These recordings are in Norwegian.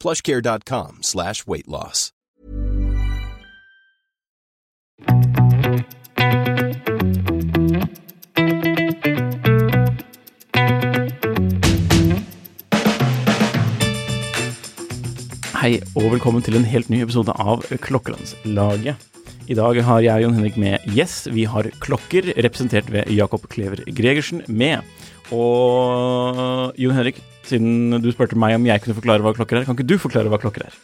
plushcare.com slash weight loss. Hei og velkommen til en helt ny episode av Klokkelandslaget. I dag har jeg og Jon Henrik med Yes. Vi har klokker, representert ved Jakob Klever Gregersen, med. Og Jon Henrik, siden du spurte meg om jeg kunne forklare hva klokker er, kan ikke du forklare hva klokker er?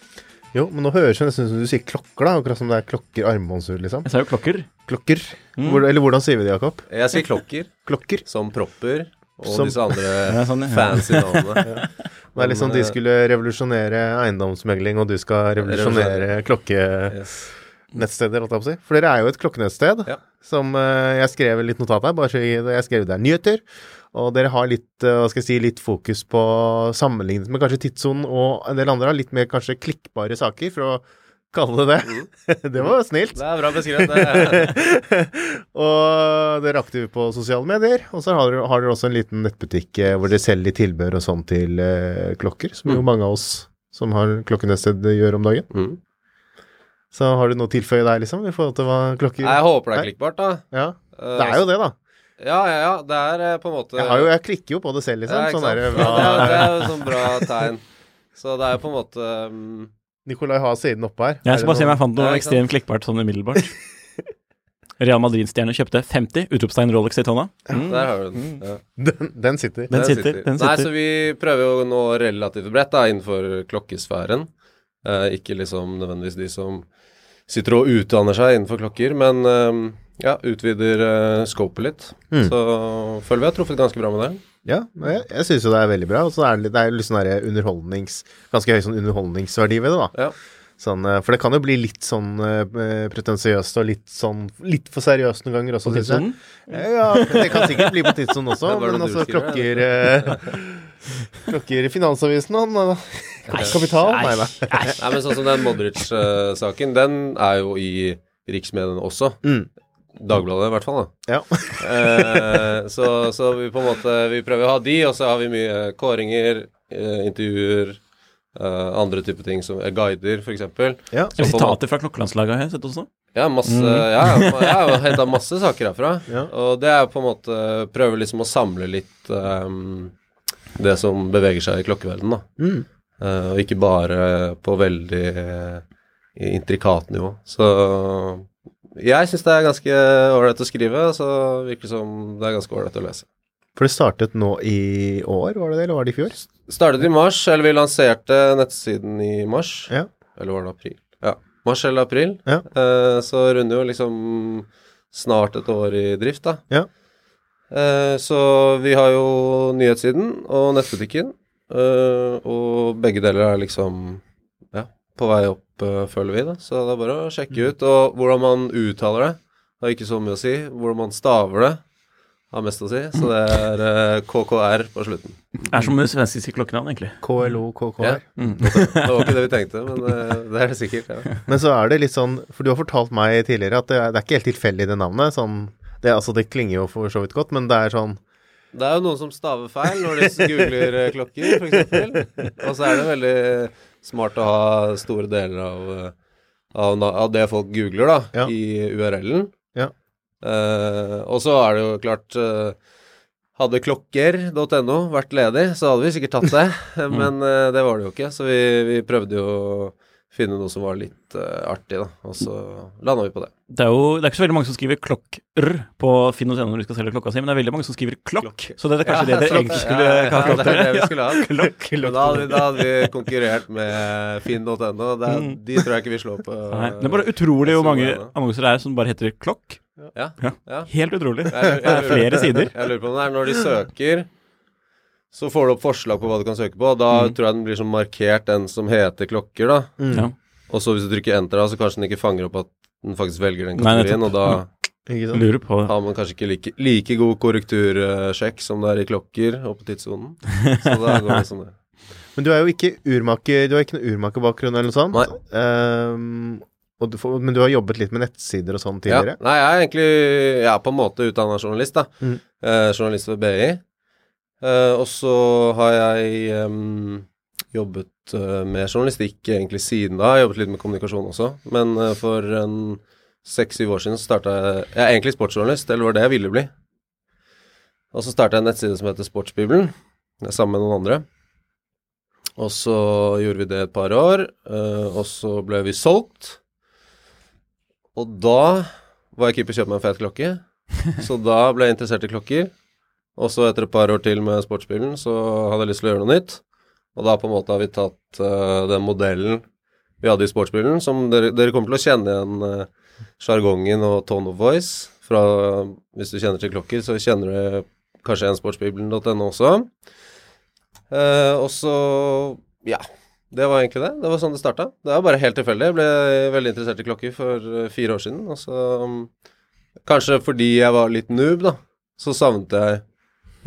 Jo, men nå høres det nesten ut som du sier klokker, da. Akkurat som det er klokker armbåndsur, liksom. Jeg sa jo klokker. Klokker. Hvor, eller hvordan sier vi det, Jakob? Jeg sier klokker, Klokker. som propper, og Som- disse andre Ja, sånn, ja. fancy navnene. Det er liksom de eh, skulle revolusjonere eiendomsmegling, og du skal revolusjonere klokkenettsteder, Yes. holdt jeg på å si. For dere er jo et klokkenettsted Ja. som eh, Jeg skrev litt notat her, bare så jeg jeg skrev der nyheter. Og dere har litt, eh, hva skal jeg si, litt fokus på sammenlignet med kanskje Tidssonen og en del andre, har litt mer kanskje klikkbare saker, for å kalle det det. det var snilt. Det er bra beskrevet. Og dere er aktive på sosiale medier. Og så har dere, har dere også en liten nettbutikk eh, hvor dere selger tilbehør og sånn til eh, klokker, som jo Mm. mange av oss som har klokkenettsted gjør om dagen. mm. Så har du noe å tilføye der, liksom, i forhold til hva klokker Jeg håper det er klikkbart, da. Ja, Eh, det er jo det, da. Ja, ja, ja. Det er eh, på en måte Jeg, har jo, jeg klikker jo på det selv, liksom. Ja, sånn der, Ja, det, er, jo sånn bra tegn. Så det er jo på en måte um, Nikolai har siden oppe her. Jeg skal bare se om jeg fant noe ekstremt klikkbart sånn umiddelbart. Real Madrid-stjerne kjøpte 50 utropstegn Rolex Daytona. Mm. Der har du den. Ja. den, den sitter. Den sitter, den Nei, så vi prøver jo nå relativt bredt da, innenfor klokkesfæren. Eh, ikke liksom nødvendigvis de som sitter og utdanner seg innenfor klokker, men eh, ja, utvider uh, scopet litt. Mm. Så føler vi har truffet ganske bra med det. Ja, jeg, jeg syns jo det er veldig bra. Og så er det, litt- det er litt sånn der underholdnings... Ganske høy sånn underholdningsverdi ved det, da. Ja. Sånn, eh, for det kan jo bli litt sånn uh, pretensiøst og litt sånn Litt for seriøst noen ganger også, På tidssonen? Ja, det kan sikkert bli på tidssonen også, men du altså klokker uh, Klokker i Finansavisen, han. Kapital? Nei nei. Nei, men sånn som den Modric-saken, den er jo i riksmediene også. Mm. Dagbladet i hvert fall, da. Ja. Eh, så, så vi på en måte Vi prøver å ha de, og så har vi mye kåringer, eh, intervjuer, eh, andre typer ting som eh, guider, f.eks. ja. Sitater fra klokkelandslaget har jeg sett også. Ja, masse Mm. Ja, jeg har henta masse saker herfra. Ja. Og det er på en måte Prøver liksom å samle litt um, det som beveger seg i klokkeverdenen, da. Mm. Uh, og ikke bare på veldig uh, intrikat nivå. Så jeg syns det er ganske ålreit å skrive, så virker det som det er ganske ålreit å lese. For det startet nå i år, var det det, eller var det i fjor? Startet i mars, eller vi lanserte nettsiden i mars. Ja. Eller var det april? Ja. Mars eller april. Ja. Eh, så runder jo liksom snart et år i drift, da. Ja. Eh, så vi har jo nyhetssiden og nettbutikken, eh, og begge deler er liksom ja, på vei opp, føler vi, da. Så det er bare å sjekke ut. Og hvordan man uttaler det, har ikke så mye å si. Hvordan man staver det, har mest å si. Så det er eh, KKR på slutten. Det er som svenske klokkenavn, egentlig. KLO, KKR. Ja. Mm. Det var ikke det vi tenkte, men eh, det er det sikkert. Ja. Men så er det litt sånn, for du har fortalt meg tidligere at det er, det er ikke helt tilfeldig det navnet. Sånn, det, altså, det klinger jo for så vidt godt, men det er sånn Det er jo noen som staver feil når de googler eh, klokker, f.eks. Og så er det veldig smart å ha store deler av, eh, av, av det folk googler, da, Ja. i URL-en. Ja. Eh, og så er det jo klart eh, Hadde klokker.no vært ledig, så hadde vi sikkert tatt det. Men uh, det var det jo ikke, så vi, vi prøvde jo å finne noe som var litt uh, artig, da. Og så landa vi på det. Det er jo det er ikke så veldig mange som skriver klokker på Finn.no når de skal selge klokka si, men det er veldig mange som skriver klokk. Så det er kanskje det dere egentlig skulle ja, ja, det er det vi skulle ha. Klokk. klokk. da hadde, vi, da hadde vi konkurrert med finn.no. Mm. De tror jeg ikke vi slår på. Nei, det er bare utrolig hvor mange annonser det er som bare heter klokk. Ja. Ja. ja. Helt utrolig. Jeg lurer- Det er flere sider. Jeg lurer på om det er når de søker, så får du opp forslag på hva du kan søke på. Da Mm. tror jeg den blir sånn markert, den som heter klokker, da. Mm. Ja. Og så hvis du trykker enter, da, så kanskje den ikke fanger opp at den faktisk velger den kategorien, og da Lurer på har man kanskje ikke like, like god korrektursjekk som det er i klokker og på tidssonen. Så da går det sånn det. Men du er jo ikke urmaker Du har ikke noen urmakerbakgrunn eller noe sånt? Nei. Um, og du får, men du har jobbet litt med nettsider og sånn Ja. tidligere? Nei, jeg er egentlig Jeg er på en måte utdanna journalist, da. Mm. Eh, journalist ved BI. Eh, og så har jeg em, jobbet eh, med journalistikk egentlig siden da. Jeg jobbet litt med kommunikasjon også. Men eh, for en seks-syv år siden så starta jeg Jeg er egentlig sportsjournalist, eller var det jeg ville bli. Og så starta jeg en nettside som heter Sportsbibelen, sammen med noen andre. Og så gjorde vi det et par år, eh, og så ble vi solgt. Og da var jeg keeper kjøpt meg en fet klokke, så da ble jeg interessert i klokker. Og så etter et par år til med sportsbilen, så hadde jeg lyst til å gjøre noe nytt. Og da på en måte har vi tatt uh, den modellen vi hadde i sportsbilen, som dere, dere kommer til å kjenne igjen eh, sjargongen og tone of voice fra Hvis du kjenner til klokker, så kjenner du kanskje igjen sportsbibelen.no også. Uh, og så ja. Det var egentlig det. Det var sånn det starta. Det var bare helt tilfeldig. Jeg ble veldig interessert i klokker for eh, fire år siden. Og så um, Kanskje fordi jeg var litt noob, da, så savnet jeg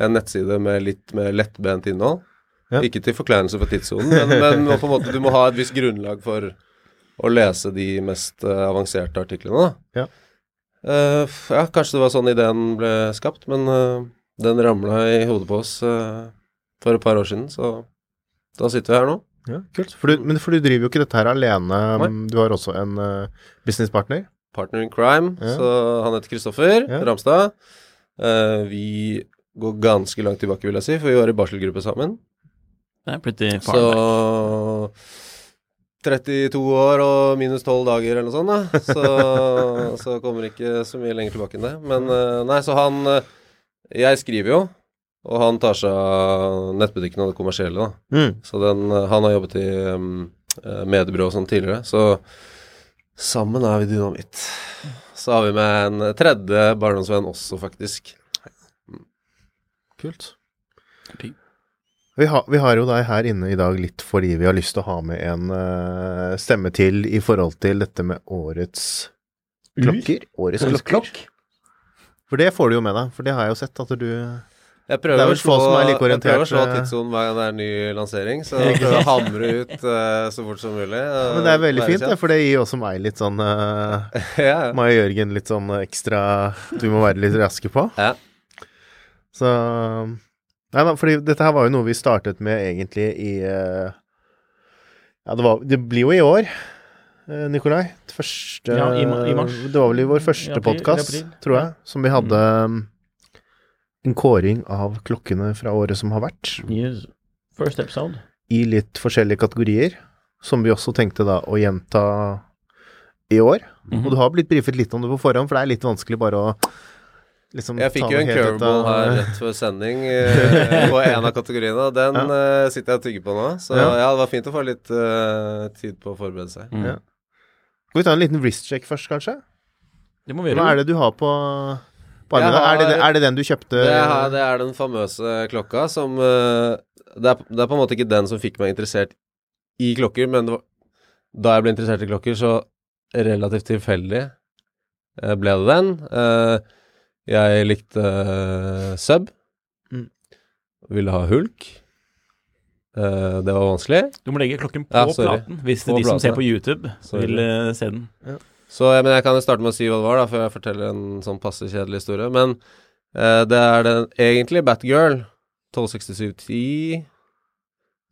en nettside med litt mer lettbent innhold. Ja. Ikke til forkleinelse for tidssonen, men, men på en måte, du må ha et visst grunnlag for å lese de mest eh, avanserte artiklene. Da. Ja. Uh, ja, kanskje det var sånn ideen ble skapt, men uh, den ramla i hodet på oss uh, for et par år siden, så da sitter vi her nå. Ja, kult. For du, men for du driver jo ikke dette her alene. Nei. Du har også en businesspartner. Partner in crime, Ja. så han heter Kristoffer Ja. Ramstad. Vi går ganske langt tilbake, vil jeg si, for vi var i barselgruppe sammen. Det er pretty Så far Så 32 år og minus 12 dager eller noe sånt, da. Så, så kommer ikke så mye lenger tilbake enn det. Men eh, nei, så han eh, Jeg skriver jo, og han tar seg av nettbutikken og det kommersielle, da. Mm. Så den, eh, han har jobbet i um, mediebyrå og sånn tidligere, så sammen er vi dynamitt. Så har vi med en tredje barndomsvenn også, faktisk. Kult. Vi har, vi har jo deg her inne i dag litt fordi vi har lyst til å ha med en uh, stemme til i forhold til dette med årets klokker. Årets klokker. klokker. For det får du jo med deg, for det har jeg jo sett at du Jeg Det prøver, er å vel få som er like jeg prøver å slå eh. tidssonen hver gang det er ny lansering, så jeg prøver å hamre ut uh, så fort som mulig. Uh, Men det er veldig fint, det, for det gir også meg litt sånn uh, ja, ja. Meg og Jørgen litt sånn ekstra Du må være litt raske på. Ja. Så Nei da, fordi dette her var jo noe vi startet med egentlig i eh, Ja, det var Det blir jo i år, eh, Nikolai. Det første Ja, i i mars. Det var vel i vår første podkast, tror jeg, som vi hadde um, en kåring av klokkene fra året som har vært, Yes. First episode. i litt forskjellige kategorier, som vi også tenkte da å gjenta i år. Mhm. Og du har blitt brifet litt om det på forhånd, for det er litt vanskelig bare å liksom Jeg fikk jo en curveball av- her rett før sending eh, på en av kategoriene, og den eh, sitter jeg og tygger på nå. Så Ja. ja. det var fint å få litt eh, tid på å forberede seg. Mm. Ja. Skal vi ta en liten wrist-check først, kanskje? Det må vi gjøre. Hva er det du har på, på armen? har- Er, det, er det den du kjøpte? Det, her, det er den famøse klokka som eh, det, er, det er på en måte ikke den som fikk meg interessert i klokker, men det var, da jeg ble interessert i klokker, så relativt tilfeldig ble det den. Eh, jeg likte uh, sub. Mm. Ville ha hulk. Uh, det var vanskelig. Du må legge klokken på Ja, platen hvis På de som ser på YouTube, Sorry. vil uh, se den. Så men jeg kan jo starte med å si hva det var, da, før jeg forteller en sånn passe kjedelig historie. Men eh, det er den egentlig Batgirl 126710.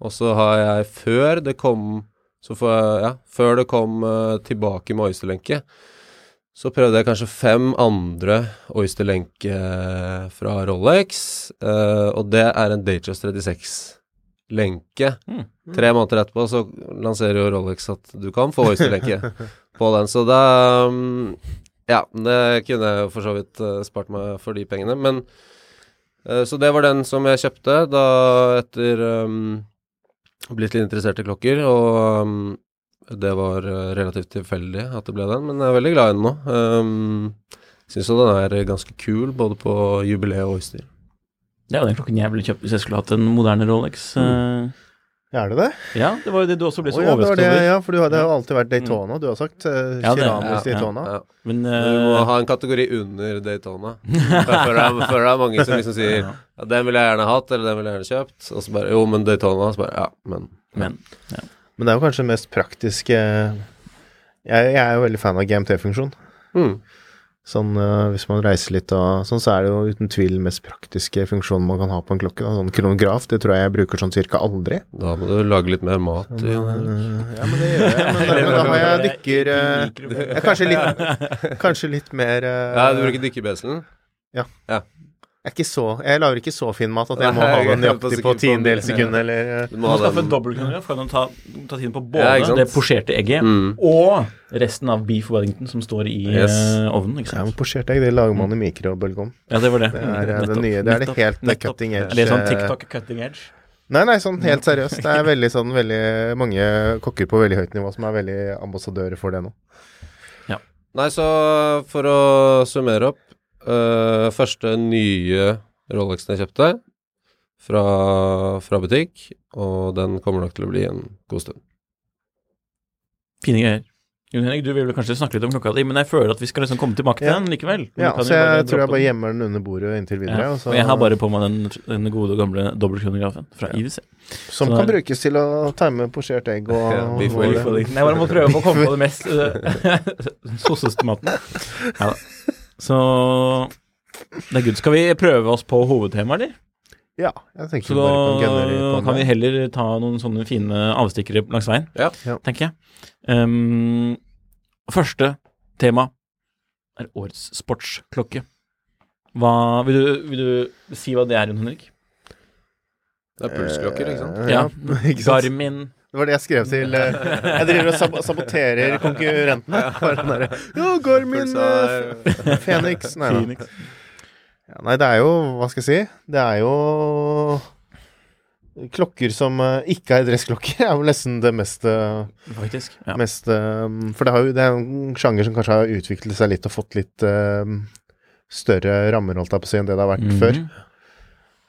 Og så har jeg, før det kom så får jeg, ja, før det kom tilbake med Oysterlenke, så prøvde jeg kanskje fem andre Oyster Lenke fra Rolex, eh, og det er en Datejust 36 Oyster-lenke. Mm. Tre måneder etterpå så lanserer jo Rolex at du kan få Oyster-lenke på den. Så da mm, Ja, det kunne jeg jo for så vidt eh, spart meg for de pengene. Men eh, Så det var den som jeg kjøpte da etter um, blitt litt interessert i klokker, og um, det var eh, relativt tilfeldig at det ble den, men jeg er veldig glad i den nå. Um, Syns jo den er ganske kul, både på jubileet og utstyr. Det er jo den klokken jeg ville kjøpt hvis jeg skulle hatt en moderne Rolex. eh. Er det det? Ja, det var jo det du også ble så så ja, overrasket over. ja, for du har, det har alltid vært Daytona, du har sagt. Uh, Ja, det- ja, ja, Daytona. Ja. Men uh, Du må ha en kategori under Daytona. For det er, for det er mange som liksom sier Ja. ja, 'Den ville jeg gjerne hatt', eller 'den ville jeg gjerne kjøpt'. Og så bare 'Jo, men Daytona'. Så bare 'Ja, men'. men Men det er jo kanskje det mest praktiske Jeg, jeg er jo veldig fan av GMT-funksjon. Mm. Sånn eh, hvis man reiser litt og sånn, så er det jo uten tvil mest praktiske funksjonen man kan ha på en klokke. Da. Sånn kronograf, det tror jeg jeg bruker sånn cirka aldri. Da må du lage litt mer mat. Men, i- eh, ja, men det gjør jeg. Men, men da har jeg dykker eh, jeg kanskje litt, kanskje litt mer eh, Ja, du bruker dykkerbeselen? Ja. er ikke så Jeg lager ikke så fin mat at jeg må ha den er på nøyaktig på tiendedels sekund, eller Du må skaffe den. dobbeltkronograf, for å ta, ta tiden på både Ja, det posjerte egget Mm. og resten av beef wellington som står i Yes. eh, ovnen. ikke Ja, men sant? posjert egg, det lager man i mikrobølgeovn. Ja, det var det. Det er eh, Nettopp, det nye. Det er det helt nettopp. cutting edge. Eller sånn eh, TikTok cutting edge. Nei, nei, sånn helt seriøst. Det er veldig sånn veldig mange kokker på veldig høyt nivå som er veldig ambassadører for det nå. Nei, så for å summere opp øh, Første nye Rolexen jeg kjøpte fra, fra butikk, og den kommer nok til å bli en god stund. Fine greier. Jon Henrik, du vil vel kanskje snakke litt om klokka di, men jeg føler at vi skal liksom komme tilbake til Ja. den likevel. Ja, så jeg tror jeg bare gjemmer den under bordet inntil videre. ja. og, så, Og jeg har bare på meg den, den gode, gamle dobbeltkronografen fra IWC. som så kan der- brukes til å time posjert egg og, Ja. Jeg bare må prøve å komme på det mest uh, sosseste maten. Ja da. Så det er good. Skal vi prøve oss på hovedtemaet, eller? Ja, jeg tenker Så vi bare kan da kan vi heller ta noen sånne fine avstikkere langs veien, Ja. Tenker jeg. Um, første tema er årets sportsklokke. Hva Vil du, vil du si hva det er, Jon Henrik? Det er pulsklokker, ikke sant? Ja. ikke sant? Garmin Det var det jeg skrev til eh, Jeg driver og sab saboterer konkurrentene. Derre Ja, Garmin eh, Phoenix Nei, da. Ja, nei, det er jo Hva skal jeg si? Det er jo Klokker som eh, ikke er dressklokker, er jo nesten det mest, eh, Faktisk. Ja. mest eh, For det, har jo, det er jo en sjanger som kanskje har utviklet seg litt og fått litt eh, større rammer, holdt jeg på å si, enn det det har vært Mhm. før.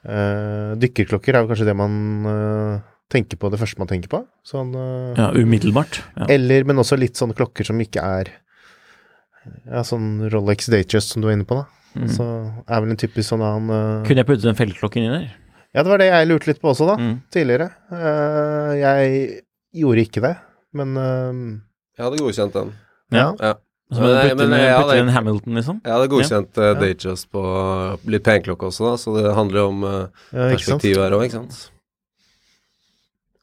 Uh, dykkerklokker er jo kanskje det man eh, tenker på, det første man tenker på. Sånn eh, ja, umiddelbart. Ja. Eller, men også litt sånne klokker som ikke er Ja, sånn Rolex Datejust som du var inne på, da. Mm. Så er vel en typisk sånn annen uh... Kunne jeg puttet en feltklokke inni der? Ja, det var det jeg lurte litt på også, da. Mm. Tidligere. Uh, jeg gjorde ikke det, men uh... Jeg hadde godkjent den. ja. Ja. Så Men- putte men inn, jeg putte jeg, inn Hamilton, liksom? Jeg hadde godkjent uh, Ja. Datejust på litt penklokke også, da, så det handler jo om uh, ja, ikke sant? perspektiv her òg, ikke sant?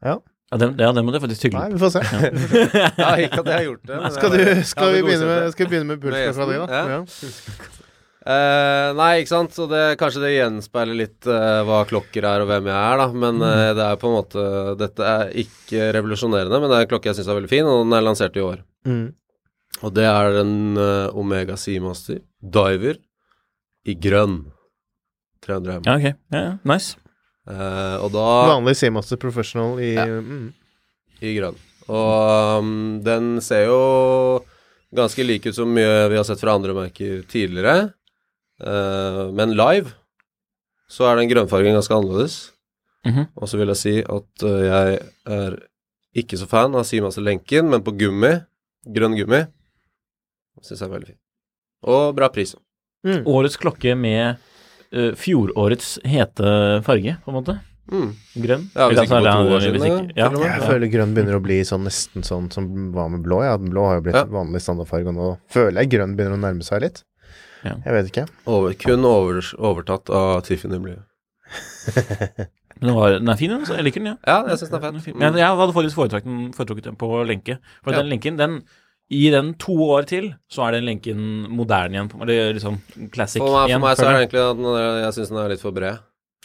Ja, det, ja, det må du faktisk tygge Nei, vi får se. Ja, ikke at jeg har gjort det. men Skal, du, skal, vi begynne med, skal vi begynne med pulsklokka di, da? Ja. Uh, nei, ikke sant. Så det, kanskje det gjenspeiler litt uh, hva klokker er og hvem jeg er, da. Men uh, det er på en måte Dette er ikke revolusjonerende, men det er en klokke jeg syns er veldig fin, og den er lansert i år. Mm. Og det er en Omega Seamaster Diver i grønn. 300 M. Ja, ok. Ja, ja. Nice. Eh, og da Vanlig Seamaster Professional i Ja. mm. i grønn. Og um, den ser jo ganske lik ut som mye vi har sett fra andre merker tidligere. Uh, men live så er den grønnfargen ganske annerledes. Mhm. Og så vil jeg si at uh, jeg er ikke så fan av Seamaster-lenken, men på gummi, grønn gummi, syns jeg er veldig fin. Og bra pris. Mm. Årets klokke med eh, fjorårets hete farge, på en måte. Mm. Grønn. Ja, hvis ikke på altså, to år siden, ikke- Ja, med. Jeg føler grønn begynner å bli sånn nesten sånn som var med blå. Ja, den blå har jo blitt Ja. vanlig standardfarge, og nå føler jeg grønn begynner å nærme seg litt. Ja. Jeg vet ikke. Over, kun over, overtatt av Tiffany Blue. Men den, var, den er fin, den. Jeg liker den, ja. Ja, jeg syns den er fet. fin. Men jeg hadde faktisk foretrukket den, på lenke. For Ja. den lenken, den Gi den to år til, så er den lenken moderne igjen. Eller liksom classic For meg, igjen. for meg så er det egentlig at den jeg syns den er litt for bred.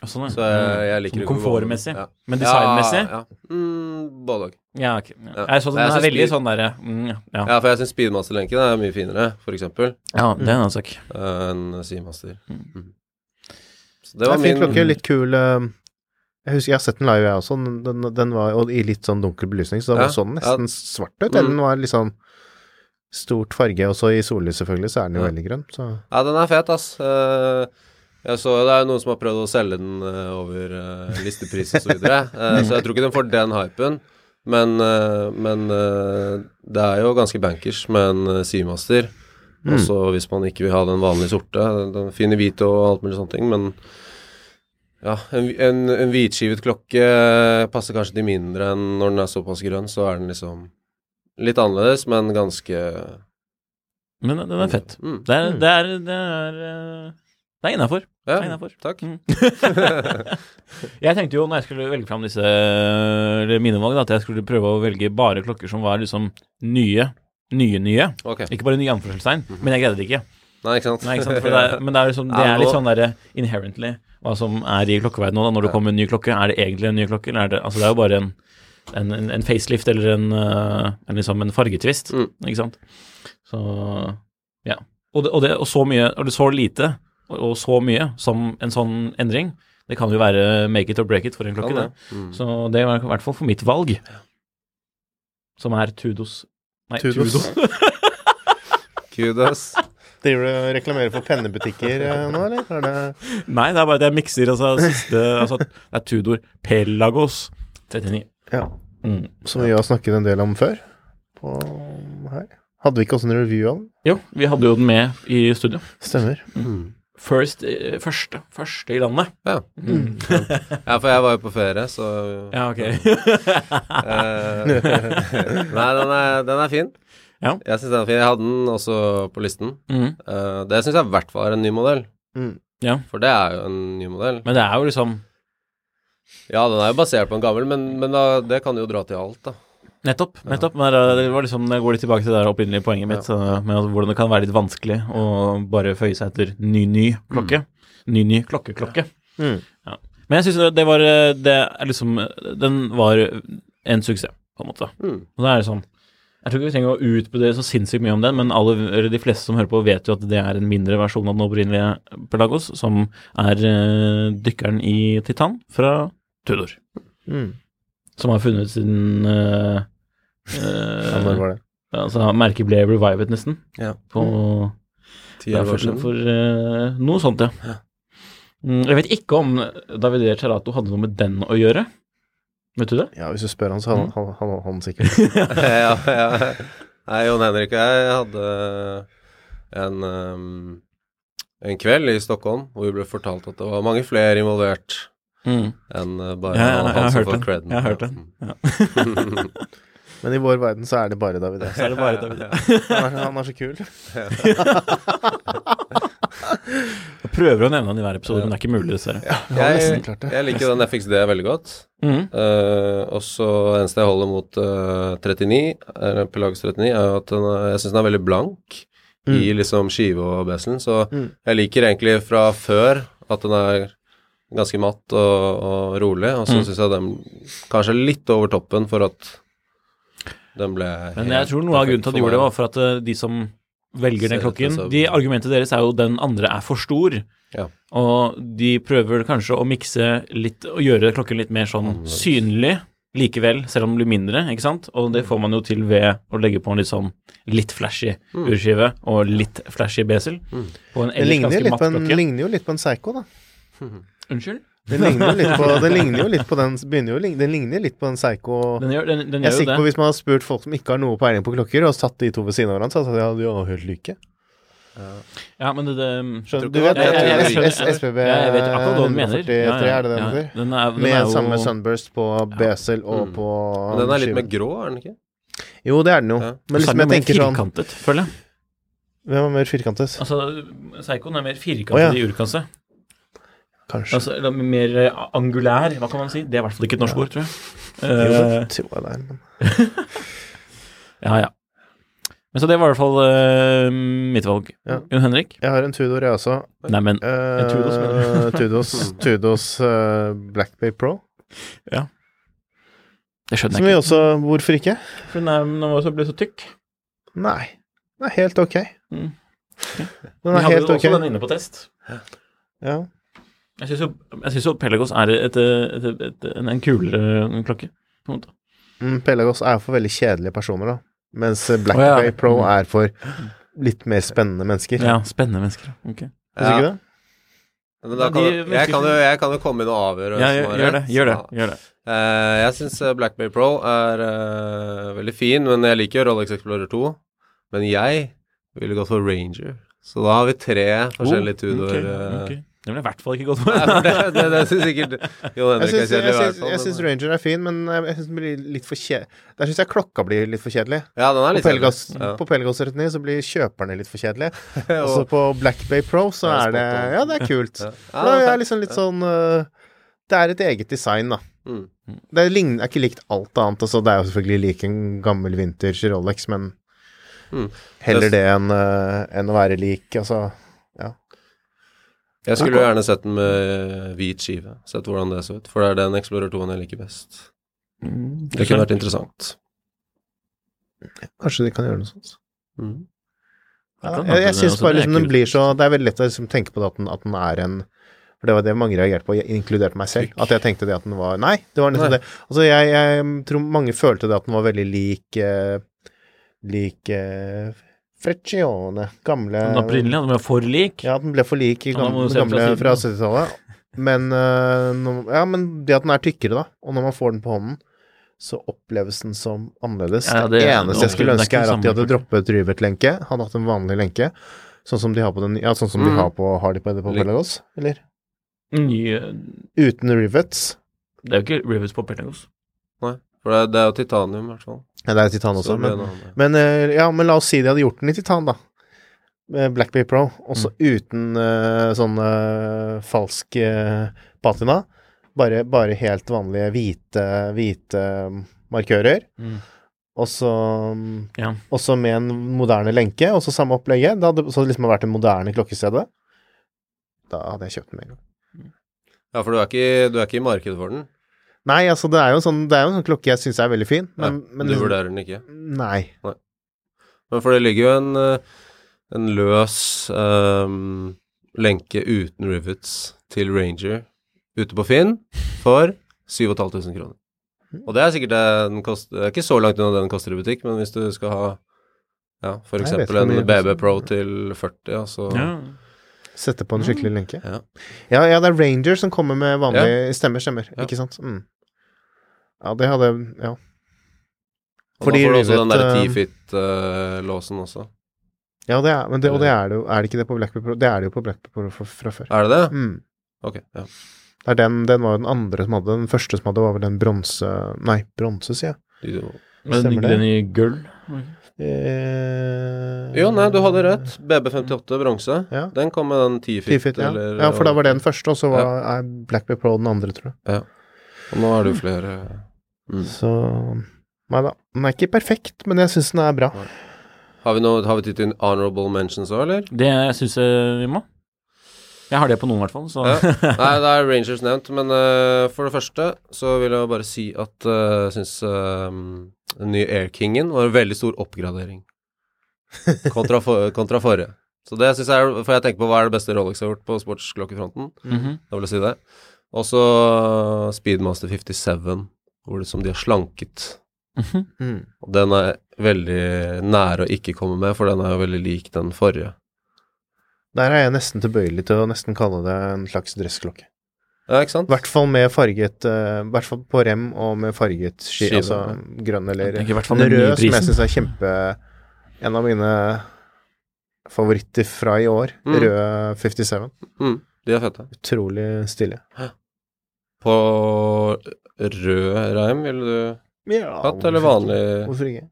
Sånn, ja. Så jeg, jeg liker Som komfortmessig. Ja. Men designmessig? Ja, ja. Mm, både òg. Ja, okay. Ja. Ja. Jeg så den jeg er veldig sånn derre mm, ja. Ja. Ja, for jeg syns speedmaster-lenken er mye finere, for eksempel, ja, det er en annen sak. eh, enn Seamaster. Mm. Så det var fin min klokke, litt kul uh... Jeg husker jeg har sett den live, jeg også. Den, den, den var og i litt sånn dunkel belysning, så den Ja, så den nesten svart ut. Mm. Eller den var litt sånn stort farge, og så i sollys selvfølgelig, så er den jo Ja. veldig grønn. Så Ja, den er fet, ass. Eh, jeg så det er noen som har prøvd å selge den eh, over uh, listepris og så videre, Eh, så jeg tror ikke den får den hypen. Men, eh, men eh, det er jo ganske bankers med en Seamaster. Mm. Også hvis man ikke vil ha den vanlige sorte. Den fine fin i hvit og alt mulig sånne ting, men ja, en, en, en hvitskivet klokke passer kanskje til mindre enn når den er såpass grønn, så er den liksom litt annerledes, men ganske Men den er fett. Mm. Det er Det er, det er, eh, det er innafor. Ja, er innafor. takk. Mm. jeg tenkte jo når jeg skulle velge fram disse eller mine valg, da, at jeg skulle prøve å velge bare klokker som var liksom nye. Nye, nye. Okay. Ikke bare nye anførselstegn, men jeg greide det ikke. Nei, ikke sant? Nei, ikke sant? For det er, men det er, liksom, det er litt sånn derre inherently hva som er i klokkeverdenen nå, da. Når det kommer en ny klokke, er det egentlig en ny klokke, eller er det Altså, det er jo bare en, en, en, facelift eller en, eh, en liksom en fargetvist, Mm. ikke sant. Så ja. Og, det, og, det, og så mye, og det så lite, og, og så mye som en sånn endring, det kan jo være make it or break it for en klokke, ja, det. det. Mm. Så det var i hvert fall for mitt valg, som er Tudos Nei, Tudos. Tudo. Kudos. Driver du og reklamerer for pennebutikker eh, nå, eller? Er det Nei, det er bare at jeg mikser altså, siste altså, Det er Tudor Pelagos 39. Ja. Mm. Som vi har snakket en del om før? På her? Hadde vi ikke også en review av den? Jo, vi hadde jo den med i studio. Stemmer. Mm. First, eh, første, første i landet. Ja. Mm. ja, for jeg var jo på ferie, så Ja, ok. eh, Nei, den er, den er fin. Ja. Jeg syns den er fin. Jeg hadde den også på listen. mm. Uh, det syns jeg i hvert fall er en ny modell. Mm. Ja, For det er jo en ny modell. men det er jo liksom Ja, den er jo basert på en gammel, men, men da, det kan jo dra til alt, da. Nettopp. nettopp. Men det er- var liksom, jeg går litt tilbake til det opprinnelige poenget mitt, ja. med at hvordan det kan være litt vanskelig å bare føye seg etter ny, ny klokke. Ny, ny klokke-klokke. Mm. Ja. Men jeg syns det var eh, Det er liksom Den var en suksess, på en måte. Mm. Og det er sånn Jeg tror ikke vi trenger å utbrodere så sinnssykt mye om den, men alle, de fleste som hører på, vet jo at det er en mindre versjon av den opprinnelige Pelagos, som er eh, dykkeren i titan fra Tudor. Mm. Som har funnet sin uh, Ja, når var det? Altså, merket ble revivet nesten. Ja. På Ti år siden. for uh, noe sånt, ja. Mm, jeg vet ikke om Davide Cerato hadde noe med den å gjøre. Vet du det? Ja, hvis du spør han, så han, han, han, han sikkert. ja, ja. Nei, Jon Henrik og jeg hadde en, um, en kveld i Stockholm hvor vi ble fortalt at det var mange flere involvert Mm. enn uh, bare Ja, ja, han som får den. creden. Jeg har hørt den. Ja. Men i vår verden så er det bare David. Så er det bare David Han er, han er så kul. Jeg prøver å nevne han i hver episode, men det er ikke mulig, dessverre. Jeg, jeg liker den FXD veldig godt. Mm. Uh, og så eneste jeg holder mot uh, 39, eller Pelagus 39, er at den jeg syns den er veldig blank i liksom skive og beselen. Så Mm. jeg liker egentlig fra før at den er ganske matt og, og rolig, og så Mm. syns jeg den kanskje litt over toppen for at den ble Men jeg tror noe av grunnen til at de gjorde det, var for at eh, de som velger den klokken så... de Argumentet deres er jo den andre er for stor. Ja. Og de prøver kanskje å mikse litt og gjøre klokken litt mer sånn synlig likevel, selv om den blir mindre, ikke sant? Og det får man jo til ved å legge på en litt sånn litt flashy Mm. urskive og litt flashy besel Mm. på en ellers ganske matt klokke Det ligner jo litt på en Seigo, da. Unnskyld? Den ligner litt på, den ligner jo litt på den begynner jo, Den ligner litt på Den gjør, den, den Jeg er sikker på hvis man har spurt folk som ikke har noe peiling på klokker, og satt de to ved siden av hverandre, så hadde de helt like. Ja, men det, det Skjønner du? vet SPB ja, jeg vet akkurat hva du mener. 143, Ja, ja, er det den heter? Er, Med er jo, samme sunburst på besel og Mm. på den er litt mer grå, er den ikke? Jo, det er den jo. Men liksom jeg tenker sånn firkantet, føler jeg. Hvem er mer firkantet? Altså, Psychoen er mer firkantet ja. i urkantet. Kanskje. Altså, eller mer eh, angulær, hva kan man si? Det er i hvert fall ikke et norsk ord, tror jeg. jo, Eh, det er. Men... ja, ja. Men så det var i hvert fall uh, mitt valg. Ja. Jon Henrik? Jeg har en Tudor, jeg også. Nei, men Uh, Tudos, mener Tudos, Tudos uh, Black Bay Pro. det skjønner Som jeg vi også Hvorfor ikke? For den er, den var så, ble så tykk. Nei. Den er helt ok. Mm. Den Vi er hadde helt jo ok. også den inne på test. Ja. Jeg syns jo, synes jo Pelagos er et, et, et, et, en, en kulere klokke. På en måte. Mm, Pelagos er for veldig kjedelige personer, da. Mens eh, Black Å, ja. Bay Pro Mm. er for litt mer spennende mennesker. Ja, spennende mennesker. Ok. Syns ja. ikke det? Men da kan, jeg, kan jo, jeg kan jo komme inn og avgjøre Ja, gjør, gjør det. Gjør det. Gjør det. Uh, jeg syns Black Bay Pro er uh, veldig fin, men jeg liker Rolex Explorer 2. Men jeg ville gått for Ranger. Så da har vi tre forskjellige Tudor Oh, Ok, okay, ok. Det ville i hvert fall ikke gått Nei, for det, det, det syns sikkert Jon Jeg Henrik er syns, kjedelig. jeg, syns, jeg syns Ranger er fin, men jeg syns den blir litt for kjedelig. Der syns jeg klokka blir litt for kjedelig. Ja, den er litt på Pelagos 39 så blir kjøperne litt for kjedelige. Ja. Og så på Black Bay Pro så er er det. Ja, det er kult. Ja. Ja, det er liksom litt sånn øh, Det er et eget design, da. Mm. Det er, lign- er ikke likt alt annet. Altså, det er jo selvfølgelig lik en gammel vintage Rolex, men Mm. heller det enn øh, enn å være lik, altså. Jeg skulle gjerne sett den med hvit skive. Sett hvordan det så ut. For det er den Explorer 2-en jeg liker best. Mm, Det kunne vært interessant. Kanskje de kan gjøre noe sånt. Mm. Ja, jeg jeg syns bare liksom den blir så Det er veldig lett å liksom tenke på det at den, at den er en For det var det mange reagerte på, inkludert meg selv. At jeg tenkte det at den var Nei, det var nettopp det. Altså, jeg, jeg tror mange følte det at den var veldig lik uh, Lik eh, Freccione. Gamle Den opprinnelige, den var for lik. Ja, den ble for lik i gamle, fra gamle fra 70-tallet. Men, eh, ja, men det at den er tykkere, da, og når man får den på hånden, så oppleves den som annerledes. Ja, det, det- eneste jeg skulle er ønske, er at de hadde droppet Ryvert-lenke, Hadde hatt en vanlig lenke. Sånn som de har på den Ja, sånn som de Mm. har på Har de på det Pelagos? Eller? Nye Uten rivets. det er jo ikke rivets på Pelagos. Nei, for det, det er jo titanium, i hvert fall. Ja, det er titan også, men en. Men, eh, ja, men la oss si de hadde gjort den i titan, da. Blackbay Pro. Også Mm. uten uh, sånn uh, falsk uh, patina. Bare, bare helt vanlige hvite, hvite markører. Og så mm, Ja. Med en moderne lenke, og så samme opplegget. Det hadde så liksom vært en moderne klokkestedet. Da hadde jeg kjøpt den med en gang. Ja, for du er, ikke, du er ikke i markedet for den? Nei, altså, det er jo en sånn, det er jo en sånn klokke jeg syns er veldig fin, men, ja, men du vurderer den ikke? Nei. Men for det ligger jo en, eh, en løs um, lenke uten rivets til Ranger ute på Finn for 7500 kroner. Og det er sikkert det den koster Det er ikke så langt unna det den koster i butikk, men hvis du skal ha ja, Nei, eksempel en BB. Pro til 40, ja, så Ja. Sette på en skikkelig lenke. Ja. Ja, ja, det er Ranger som kommer med vanlig Stemmer, stemmer. Ja. Ikke sant? Mm. Ja, det hadde Ja. Og Fordi da får du også den derre der eh, 10-fit-låsen også. Ja, det er, men det, og det er det jo Er det ikke det på Blackberry Pro? Det er det jo på Blackberry Pro fra, fra før. Er det det? Mm. Ok, ja. Det er den, den var jo den andre som hadde Den første som hadde, var vel den bronse Nei, bronse, sier jeg. Men ikke den i gull? Eh, Jo, nei, du hadde rett. BB58 bronse. Ja. Den kom med den 10-fit, 10 feet, ja. eller ja, for da var det den første, og så var, ja. Blackberry Pro den andre, tror jeg. Og nå er det jo flere mm. Så Nei da. Den er ikke perfekt, men jeg syns den er bra. Har vi, noe, har vi tid til honorable mentions òg, eller? Det syns jeg vi må. Jeg har det på noen, i hvert fall. Så Ja. Nei, det er Rangers nevnt, men uh, for det første så vil jeg bare si at uh, jeg uh, den nye Air Kingen var en veldig stor oppgradering kontra, for, kontra forrige. Så det syns jeg For jeg tenker på hva er det beste Rolex har gjort på sportsklokkefronten. Mhm. Da vil jeg si det. Og så Speedmaster 57, hvor det som de har slanket. Mhm. Mm. Og den er veldig nær å ikke komme med, for den er jo veldig lik den forrige. Der er jeg nesten tilbøyelig til å nesten kalle det en slags dressklokke. Ja, ikke sant? I hvert fall med farget uh, hvert fall på rem og med farget ski, Skive, altså grønn eller rød, som jeg syns er kjempe En av mine favoritter fra i år. Mm. Rød 57. Mm, de er fete. Utrolig stilig. På rød reim ville du Ja, hatt, eller vanlig? Hvorfor ikke?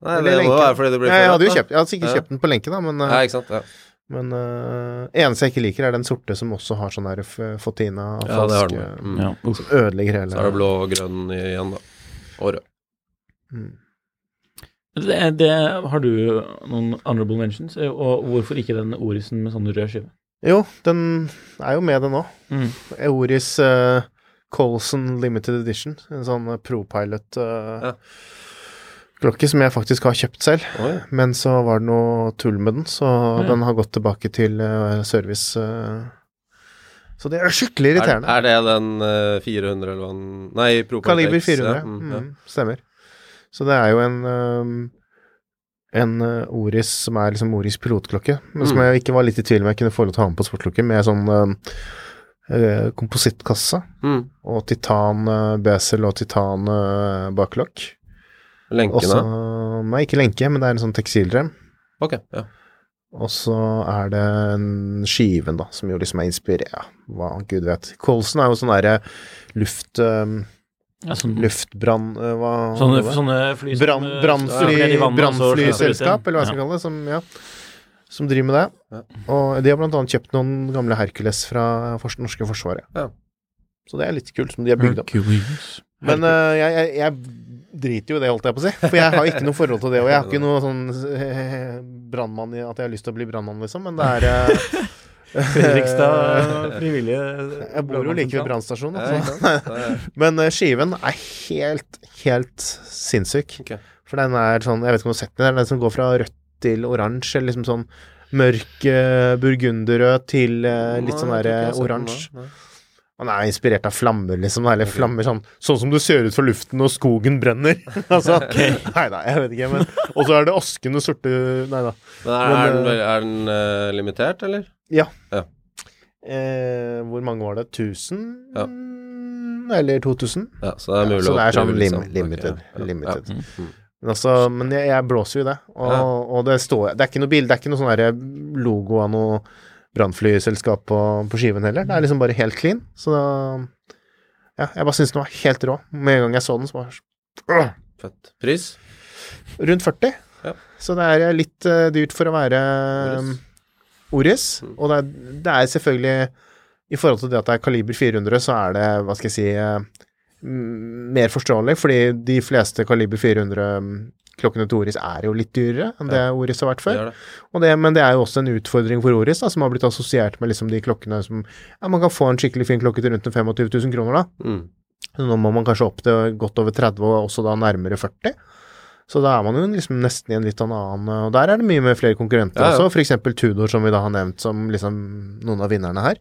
Nei, Eller det må være fordi det blir Ja, jeg hadde jo kjøpt Jeg hadde sikkert Ja. kjøpt den på lenke, da, men, Ja, ikke sant. Ja. men uh, eneste jeg ikke liker, er den sorte som også har sånn der fotina Ja, det har den. Mm. Ja. Som ødelegger hele Så er det blå og grønn igjen, da. Og rød. Mm. Det, det, har du noen honorable mentions, og hvorfor ikke den Orisen med sånn rød skive? Jo, den er jo med, den òg. Mm. Eoris uh, Colson Limited Edition. En sånn uh, ProPilot uh, Ja. klokke som jeg faktisk har kjøpt selv. Oi. Men så var det noe tull med den, så Ja. den har gått tilbake til uh, service. så det er skikkelig Er, irriterende. er det den eh, 400 eller hva Nei, Propart Kaliber 400. Ja. Mm, ja. Mm, stemmer. Så det er jo en en uh, Oris som er liksom Oris pilotklokke, men som Mm. jeg ikke var litt i tvil om jeg kunne få lov til å ha med på sportklokke, med sånn um, uh, komposittkasse Mm. og titan uh, bezel og titan uh, baklokk. Så Lenkene? Nei, ikke lenke, men det er en sånn tekstilrem. Ok, ja. Og så er det en skiven, da, som jo liksom er inspirert ja, Hva gud vet. Colson er jo sånn derre luft... Um, Ja, sånn, luftbrann... uh, hva sånne, det? sånne fly som eh, brannflyselskap, eller hva jeg skal kalle det, som, ja, som driver med det. Ja. Og de har blant annet kjøpt noen gamle Hercules fra fors norske forsvaret. Ja. Så det er litt kult, som de har bygd opp. Hercules. Men uh, jeg, jeg, jeg driter jo i det, holdt jeg på å si. For jeg har ikke noe forhold til det. Og jeg har ikke noe sånn eh, brannmann i at jeg har lyst til å bli brannmann, liksom. Men det er eh, Fredrikstad frivillige Jeg bor jo like ved brannstasjonen. Altså. Men eh, skiven er helt, helt sinnssyk. Okay. For den er sånn Jeg vet ikke om du har sett den. Det er den som går fra rødt til oransje. Eller liksom sånn mørk eh, burgunderrød til eh, litt sånn Nei, jeg tror ikke jeg der har den oransje. Han er inspirert av flammer, liksom. Eller okay. flammer sånn Sånn som du ser ut fra luften når skogen brenner. altså, Nei da, jeg vet ikke. Men Og så er det askende sorte Nei da. Men er, Men, er den, eh, er den uh, limitert, eller? Eh, hvor mange var det? 1000? Ja. Eller 2000? Ja, så det er mulig så det er sånn lim liksom. limited. Okay. ja, ja. limited. Ja. Mm. Men, altså, men jeg, jeg blåser jo i det. Og, Ja. og det står Det er ikke noe bilde, det er ikke noe sånn logo av noe brannflyselskap på, på skiven heller. Det er liksom bare helt clean. Så da Ja, jeg bare syns den var helt rå. Med en gang jeg så den, så var det øh, Fett. Pris? rundt 40. Ja. Så det er litt uh, dyrt for å være um, Oris. Mm. Og det er, det er selvfølgelig I forhold til det at det er kaliber 400, så er det, hva skal jeg si eh, mer forståelig, fordi de fleste kaliber 400-klokkene til Oris er jo litt dyrere enn det Oris har vært før. Det det. Og det, men det er jo også en utfordring for Oris, da, som har blitt assosiert med liksom de klokkene som Ja, man kan få en skikkelig fin klokke til rundt 25 000 kroner, da. Mm. Nå må man kanskje opp til godt over 30, og også da nærmere 40. Så da er man jo liksom nesten i en litt annen Og der er det mye med flere konkurrenter Ja, ja. også, f.eks. Tudor, som vi da har nevnt som liksom noen av vinnerne her.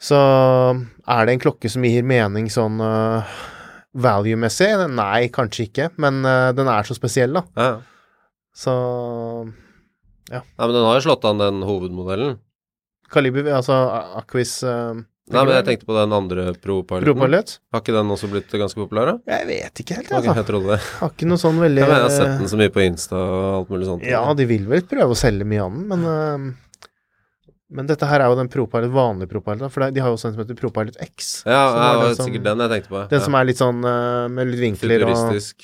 Så er det en klokke som gir mening sånn uh, value-messig? Nei, kanskje ikke, men uh, den er så spesiell, da. Ja, ja. Så Nei, men den har jo slått an den hovedmodellen. Kaliber, altså Aquis uh, Nei, men jeg tenkte på den andre Pro-piloten. Propilot? Har ikke den også blitt ganske populær, da? Jeg vet ikke helt, altså. jeg det. Har ikke noe sånn veldig Jeg mener jeg har sett den så mye på Insta og alt mulig sånt. Ja, de vil vel prøve å selge mye av den, men øh, Men dette her er jo den ProPilot, vanlige ProPilot, for de har jo også en som heter ProPilot X. Ja, ja, det var som- sikkert den jeg tenkte på. Den ja. som er litt sånn øh, med litt vinkler og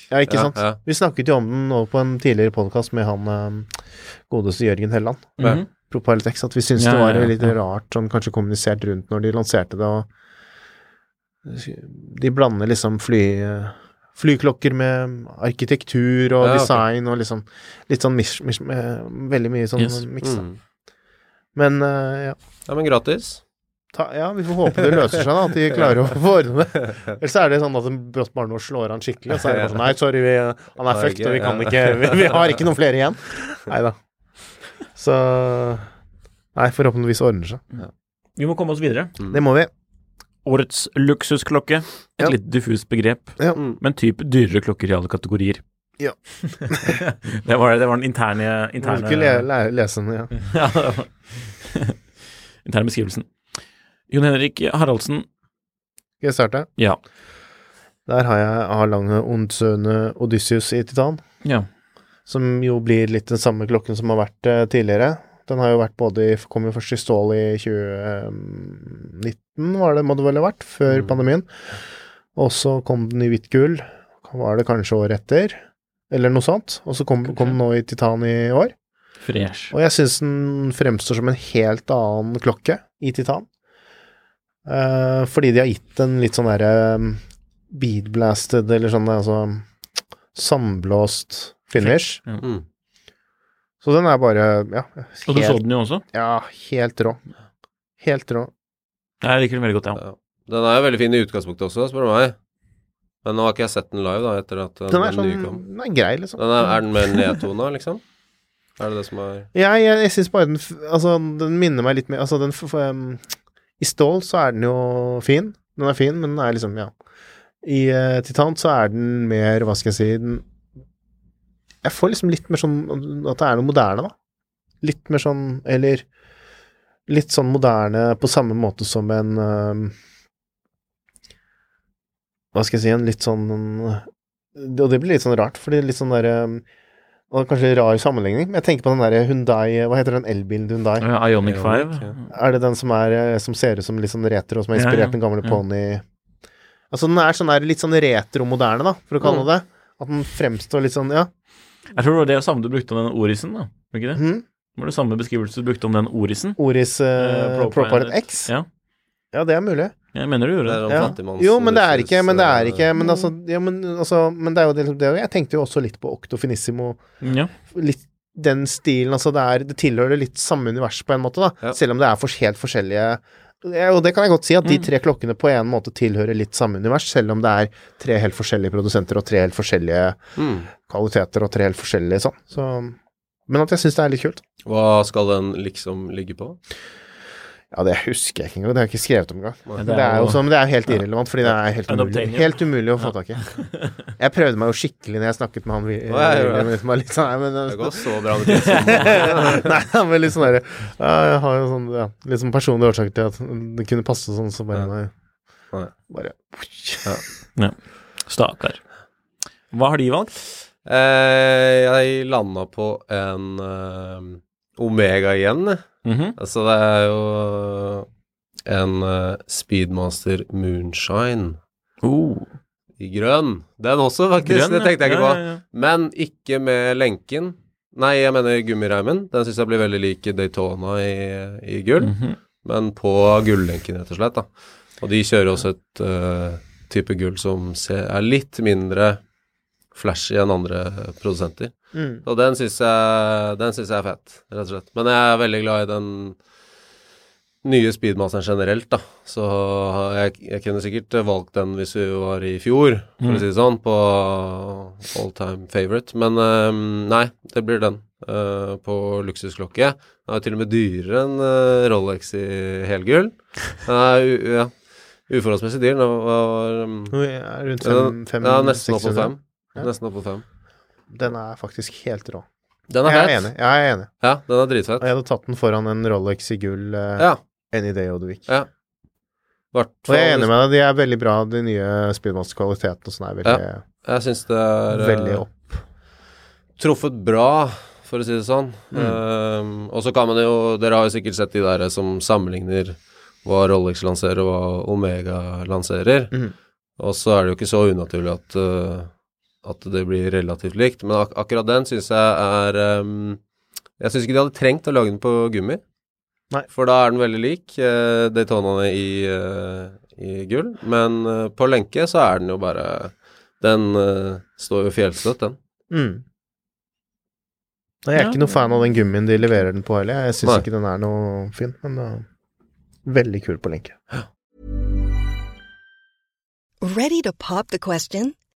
Ja, ikke sant? Ja, Vi snakket jo om den nå på en tidligere podkast med han øh, godeste Jørgen Helland. Mhm. ProPilot at vi syntes Ja, det var ja, ja, litt rart sånn kanskje kommunisert rundt når de lanserte det, og de blander liksom fly flyklokker med arkitektur og Ja, design og liksom litt sånn mish, mish, med veldig mye sånn Yes. miks. da. Mm. Men uh, ja. ja, men gratis. Ta, ja, vi får håpe det løser seg, da. At de klarer å få ordne det. Ellers er det sånn at en brått bare nå slår han skikkelig, og så er det bare sånn Nei, sorry, vi, han er fucked, og vi kan ikke vi, vi har ikke noen flere igjen. Nei da. Så Nei, forhåpentligvis ordner seg. Vi må komme oss videre. Det må vi. Årets luksusklokke. Et Ja. litt diffust begrep, Ja. Mm. men typ dyrere klokker i alle kategorier. Ja. det, var, det var den interne, interne ikke le, le, lese den, ja. Ja, interne beskrivelsen. Jon Henrik Haraldsen. Skal jeg starte? Ja. Der har jeg Alange Ondsøne Odysseus i titan. ja. Som jo blir litt den samme klokken som har vært eh, tidligere. Den har jo vært både i, kom jo først i stål i 2019, var det, må det vel ha vært, før Mm. pandemien. Og så kom den i hvitt gull, var det kanskje året etter, eller noe sånt. Og så kom, kom den nå i titan i år. Fresh. Og jeg syns den fremstår som en helt annen klokke i titan. Uh, fordi de har gitt den litt sånn derre um, beadblasted, eller sånn altså sandblåst finish. Mm. Så den er bare Ja, Og du så den jo også. ja, helt rå. Helt rå. Jeg liker den veldig godt, ja. Ja. Den er jo veldig fin i utgangspunktet også, spør du meg. Men nå har ikke jeg sett den live, da, etter at Den er sånn nye kom. Den er grei, liksom. Den er, er den mer nedtona, liksom? Er det det som er Ja, jeg, jeg syns bare den Altså, den minner meg litt mer Altså, den f f- um, I stål så er den jo fin. Den er fin, men den er liksom Ja. I uh, titan så er den mer Hva skal jeg si den Jeg får liksom litt mer sånn At det er noe moderne, da. Litt mer sånn Eller litt sånn moderne på samme måte som en um, Hva skal jeg si En litt sånn Og det blir litt sånn rart, fordi litt sånn derre um, og kanskje rar sammenligning, men jeg tenker på den der Hundai Hva heter den elbilen til Hundai? Ja, Ionic 5. ja. Er det den som er eh, Som ser ut som litt sånn retro, og som er inspirert Ja, ja, den gamle ja. Pony Altså den er sånn der litt sånn retro-moderne, da, for å kalle Mm. det At den fremstår litt sånn Ja. Jeg tror det var det samme du brukte om den Orisen, da. Var ikke det? Mhm. Var det samme beskrivelse du brukte om den Orisen? Oris uh, Eh, Pro ProPilot X? Ja. ja, det er mulig. Jeg mener du gjorde Det det. Ja. Jo, men det er ikke Men det er ikke eh, Men altså, ja, men, altså, men det er jo det, det Jeg tenkte jo også litt på Octo Finissimo. Ja. Litt den stilen, altså det er Det tilhører litt samme univers på en måte, da. Ja. Selv om det er for, helt forskjellige og det kan jeg godt si, at de Mm. tre klokkene på en måte tilhører litt samme univers, selv om det er tre helt forskjellige produsenter og tre helt forskjellige Mm. kvaliteter og tre helt forskjellige sånn. Så, men at jeg syns det er litt kult. Hva skal den liksom ligge på? Ja, det husker jeg ikke engang. Det har jeg ikke skrevet om engang. Men det er jo sånn, men det er helt irrelevant, fordi det er helt umulig, helt umulig å få tak i. Jeg prøvde meg jo skikkelig når jeg snakket med han. Det. liksom bare litt sånn, nei, men, går så bra med tidsen. Nei, han var litt sånn derre ja, Jeg har jo sånn ja, litt sånn personlige årsaker til at det kunne passe sånn, så bare nei. Nei. ja. Stakkar. Hva har de valgt? Eh, jeg landa på en eh, Omega igjen. jeg. Mhm. Altså, det er jo en uh, Speedmaster Moonshine oh. i grønn. Den også, faktisk. Grønn, det tenkte jeg ikke ja, på. ja, ja. Men ikke med lenken. Nei, jeg mener gummireimen. Den syns jeg blir veldig lik Daytona i, i gull. Mhm. Men på gullenken, rett og slett. da. Og de kjører også et uh, type gull som er litt mindre flashy enn andre produsenter. Mm. Og den syns jeg, den synes jeg er fett, rett og slett. Men jeg er veldig glad i den nye speedmasteren generelt, da. Så jeg, jeg kunne sikkert valgt den hvis vi var i fjor, for Mm. å si det sånn, på all time favorite. Men um, nei, det blir den. uh, på luksusklokke. Den er til og med dyrere enn uh, Rolex i helgull. Er ja, uforholdsmessig dyr. Den var, um, rundt fem, fem ja, nesten opp på fem. Ja. Nesten opp på fem. Den er faktisk helt rå. Den er Jeg er enig. Jeg er enig. Ja, den er dritfett. Og jeg hadde tatt den foran en Rolex i gull uh, Ja. any day of the week. Ja. Hvert Og jeg er enig med deg, de er veldig bra, de nye Speedmaster-kvalitetene og sånn er veldig, Jeg syns det er veldig eh, opp. truffet bra, for å si det sånn. Mm. Um, og så kan man jo Dere har jo sikkert sett de der som sammenligner hva Rolex lanserer, og hva Omega lanserer. Mm. Og så er det jo ikke så unaturlig at, uh, at det blir relativt likt. Men ak akkurat den syns jeg er um, Jeg syns ikke de hadde trengt å lage den på gummi. Nei. For da er den veldig lik uh, Daytonaene i, uh, i gull. Men uh, på lenke så er den jo bare Den uh, står jo fjellstøtt, den. Mm. Nei, Jeg er Ja. ikke noe fan av den gummien de leverer den på heller. Jeg syns ikke den er noe fin, men uh, veldig kul på lenke. Ready to pop the question?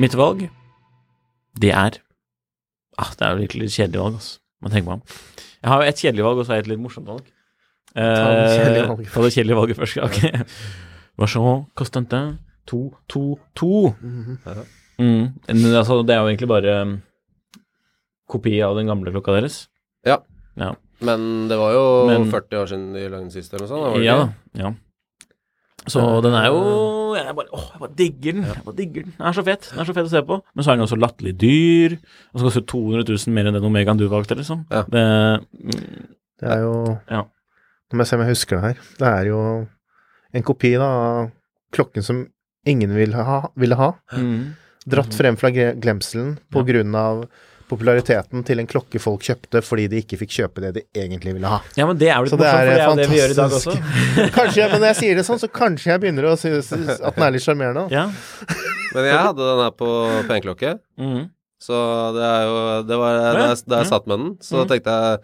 Mitt valg, det er ah, Det er virkelig et kjedelig valg, altså. Man tenker meg om. Jeg har jo et kjedelig valg, og så har jeg et litt morsomt valg. Eh, Ta det kjedelige valget først. ja, Ok. Vachon Constantin 2, 2, 2. Mhm. Mm. Altså, det er jo egentlig bare um, kopi av den gamle klokka deres. Ja. Ja, Men det var jo Men- 40 år siden de lagde den sist, eller noe sånt? ja. Ja. Så den er jo Jeg bare, åh, jeg bare digger den. Jeg bare digger Den Den er så fet. Den er så fet å se på. Men så er den også latterlig dyr. Og så koster den 200 000 mer enn den Omegaen du valgte, liksom. Ja. Det, mm, Det er jo Ja. Nå må jeg se om jeg husker det her. Det er jo en kopi da av klokken som ingen ville ha. Ville ha. mm. Dratt frem fra glemselen på Ja. grunn av populariteten til en klokke folk kjøpte fordi de ikke fikk kjøpe det de egentlig ville ha. Ja, men det er jo litt Så det morsomt, er for det er det vi gjør i dag også. Kanskje, men når jeg sier det sånn, så kanskje jeg begynner å synes at den er litt sjarmerende. Ja. Men jeg hadde den her på pengeklokke, Mm. så det er jo Det var da jeg, da jeg satt med den, så Mm. tenkte jeg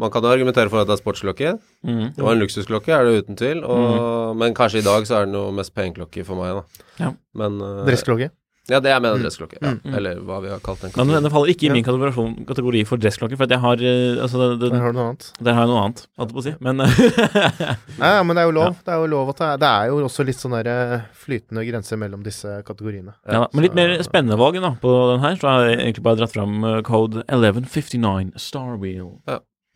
Man kan jo argumentere for at det er sportsklokke. Mm. Det var en luksusklokke, er det uten tvil. Og, Men kanskje i dag så er den jo mest pengeklokke for meg, da. Ja. Men eh, Dressklokke. Ja, det jeg mener dressklokke. Ja. Mm. Eller hva vi har kalt den. Men den faller ikke i min kategori, kategori for dressklokke, for at jeg har eh, Altså, det, Der har du noe annet. der har jeg noe annet, holdt jeg på å si. Men Nei, ja, men det er jo lov. Det er jo lov at det er, Det er jo også litt sånn eh, flytende grenser mellom disse kategoriene. Ja, da. Men litt mer spennende valg da, på den her, så har jeg egentlig bare dratt fram eh, code 1159 Star Wheel.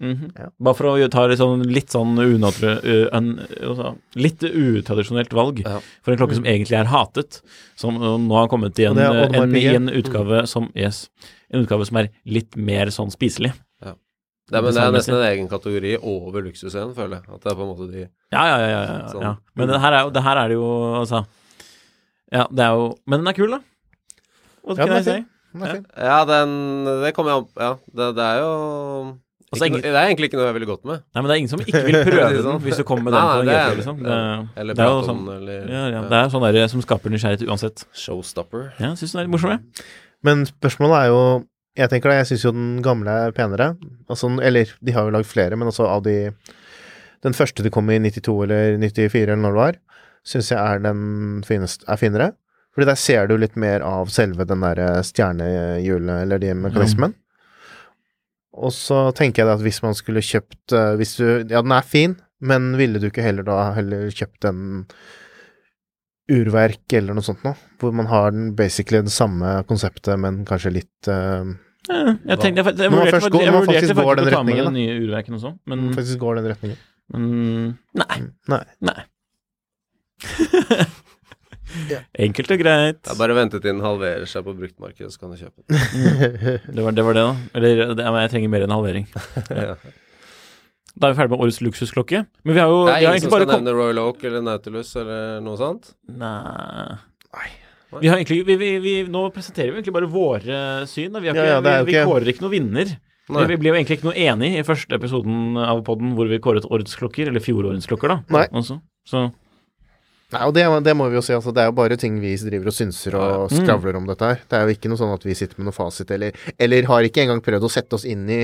Ja. Mhm. Ja. Bare for å ta litt sånn, litt sånn unatre, uh, un, altså, litt utradisjonelt valg Ja. for en klokke som egentlig er hatet, som uh, nå har kommet i en, det Oddmar en, i en utgave som yes, en utgave som er litt mer sånn spiselig. Det er, men det er nesten en egen kategori over luksus igjen, føler jeg. At det er på en måte de Ja, ja, ja. ja, ja, Sånn. Men det her er jo, det her er det jo altså Ja, det er jo Men den er kul, da. Hva Ja, skal jeg si? Ja, den Det kommer jeg opp Ja, det, det er jo Altså, ikke, ingen- Det er egentlig ikke noe jeg ville gått med. Nei, men det er ingen som ikke vil prøve Det den sånn. hvis du kommer med den Nei, på en det er- liksom. Det. Eller det er jo Platon, sånn eller ja, ja, det er sånn der som skaper nysgjerrighet uansett. Showstopper. Ja, syns den er litt morsom, jeg. Men spørsmålet er jo Jeg tenker det, jeg syns jo den gamle er penere. Altså, eller de har jo lagd flere, men også av de Den første de kom i 92 eller 94, eller når det var, syns jeg er den fineste Er finere. Fordi der ser du litt mer av selve den derre stjernehjulet, eller de mekanismen. Og så tenker jeg at hvis man skulle kjøpt eh, Hvis du Ja, den er fin, men ville du ikke heller da heller kjøpt en urverk eller noe sånt noe? Hvor man har den basically det samme konseptet, men kanskje litt uh, Ja, jeg tenkte, jeg, jeg, vurderte, faktisk- jeg vurderte faktisk faktisk den å ta med den nye urverken også, men, faktisk går den retningen. men Nei. Nei. Nei. Enkelt og greit. Det er bare å vente til den halverer seg på bruktmarkedet, så kan du kjøpe den. Det var det, var det da. Eller det, jeg trenger mer enn halvering. Ja. Da er vi ferdig med årets luksusklokke. Men vi har jo Det er ingen som egentlig skal nevne Royal Oak eller Nautilus eller noe sånt? Nei. Vi har egentlig, vi, vi, vi, nå presenterer vi egentlig bare våre syn. Vi, har Ja, ikke, ja, det jo vi, vi kårer ikke noen vinner. Nei. Vi ble jo egentlig ikke noe enig i første episoden av podden hvor vi kåret årets klokker, eller fjorårets klokker, da. Nei. Også. Så Nei, og det, det må vi jo si, altså. Det er jo bare ting vi driver og synser og Ja. skravler om dette her. Det er jo ikke noe sånn at vi sitter med noe fasit, eller, eller har ikke engang prøvd å sette oss inn i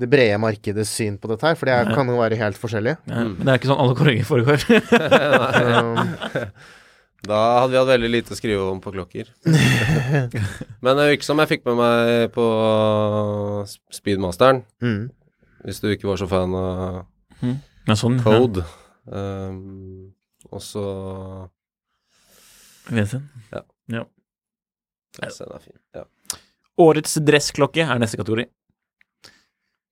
det brede markedets syn på dette her, for det er, kan jo være helt forskjellig. ja, Men det er ikke sånn alle kåringer foregår. Da hadde vi hatt veldig lite å skrive om på klokker. Men det virker som jeg fikk med meg på Speedmasteren, mm. hvis du ikke var så fan av Men sånn, Code. Um, og så Ja. Ja, Vesen er fin. Ja. Årets dressklokke er neste kategori.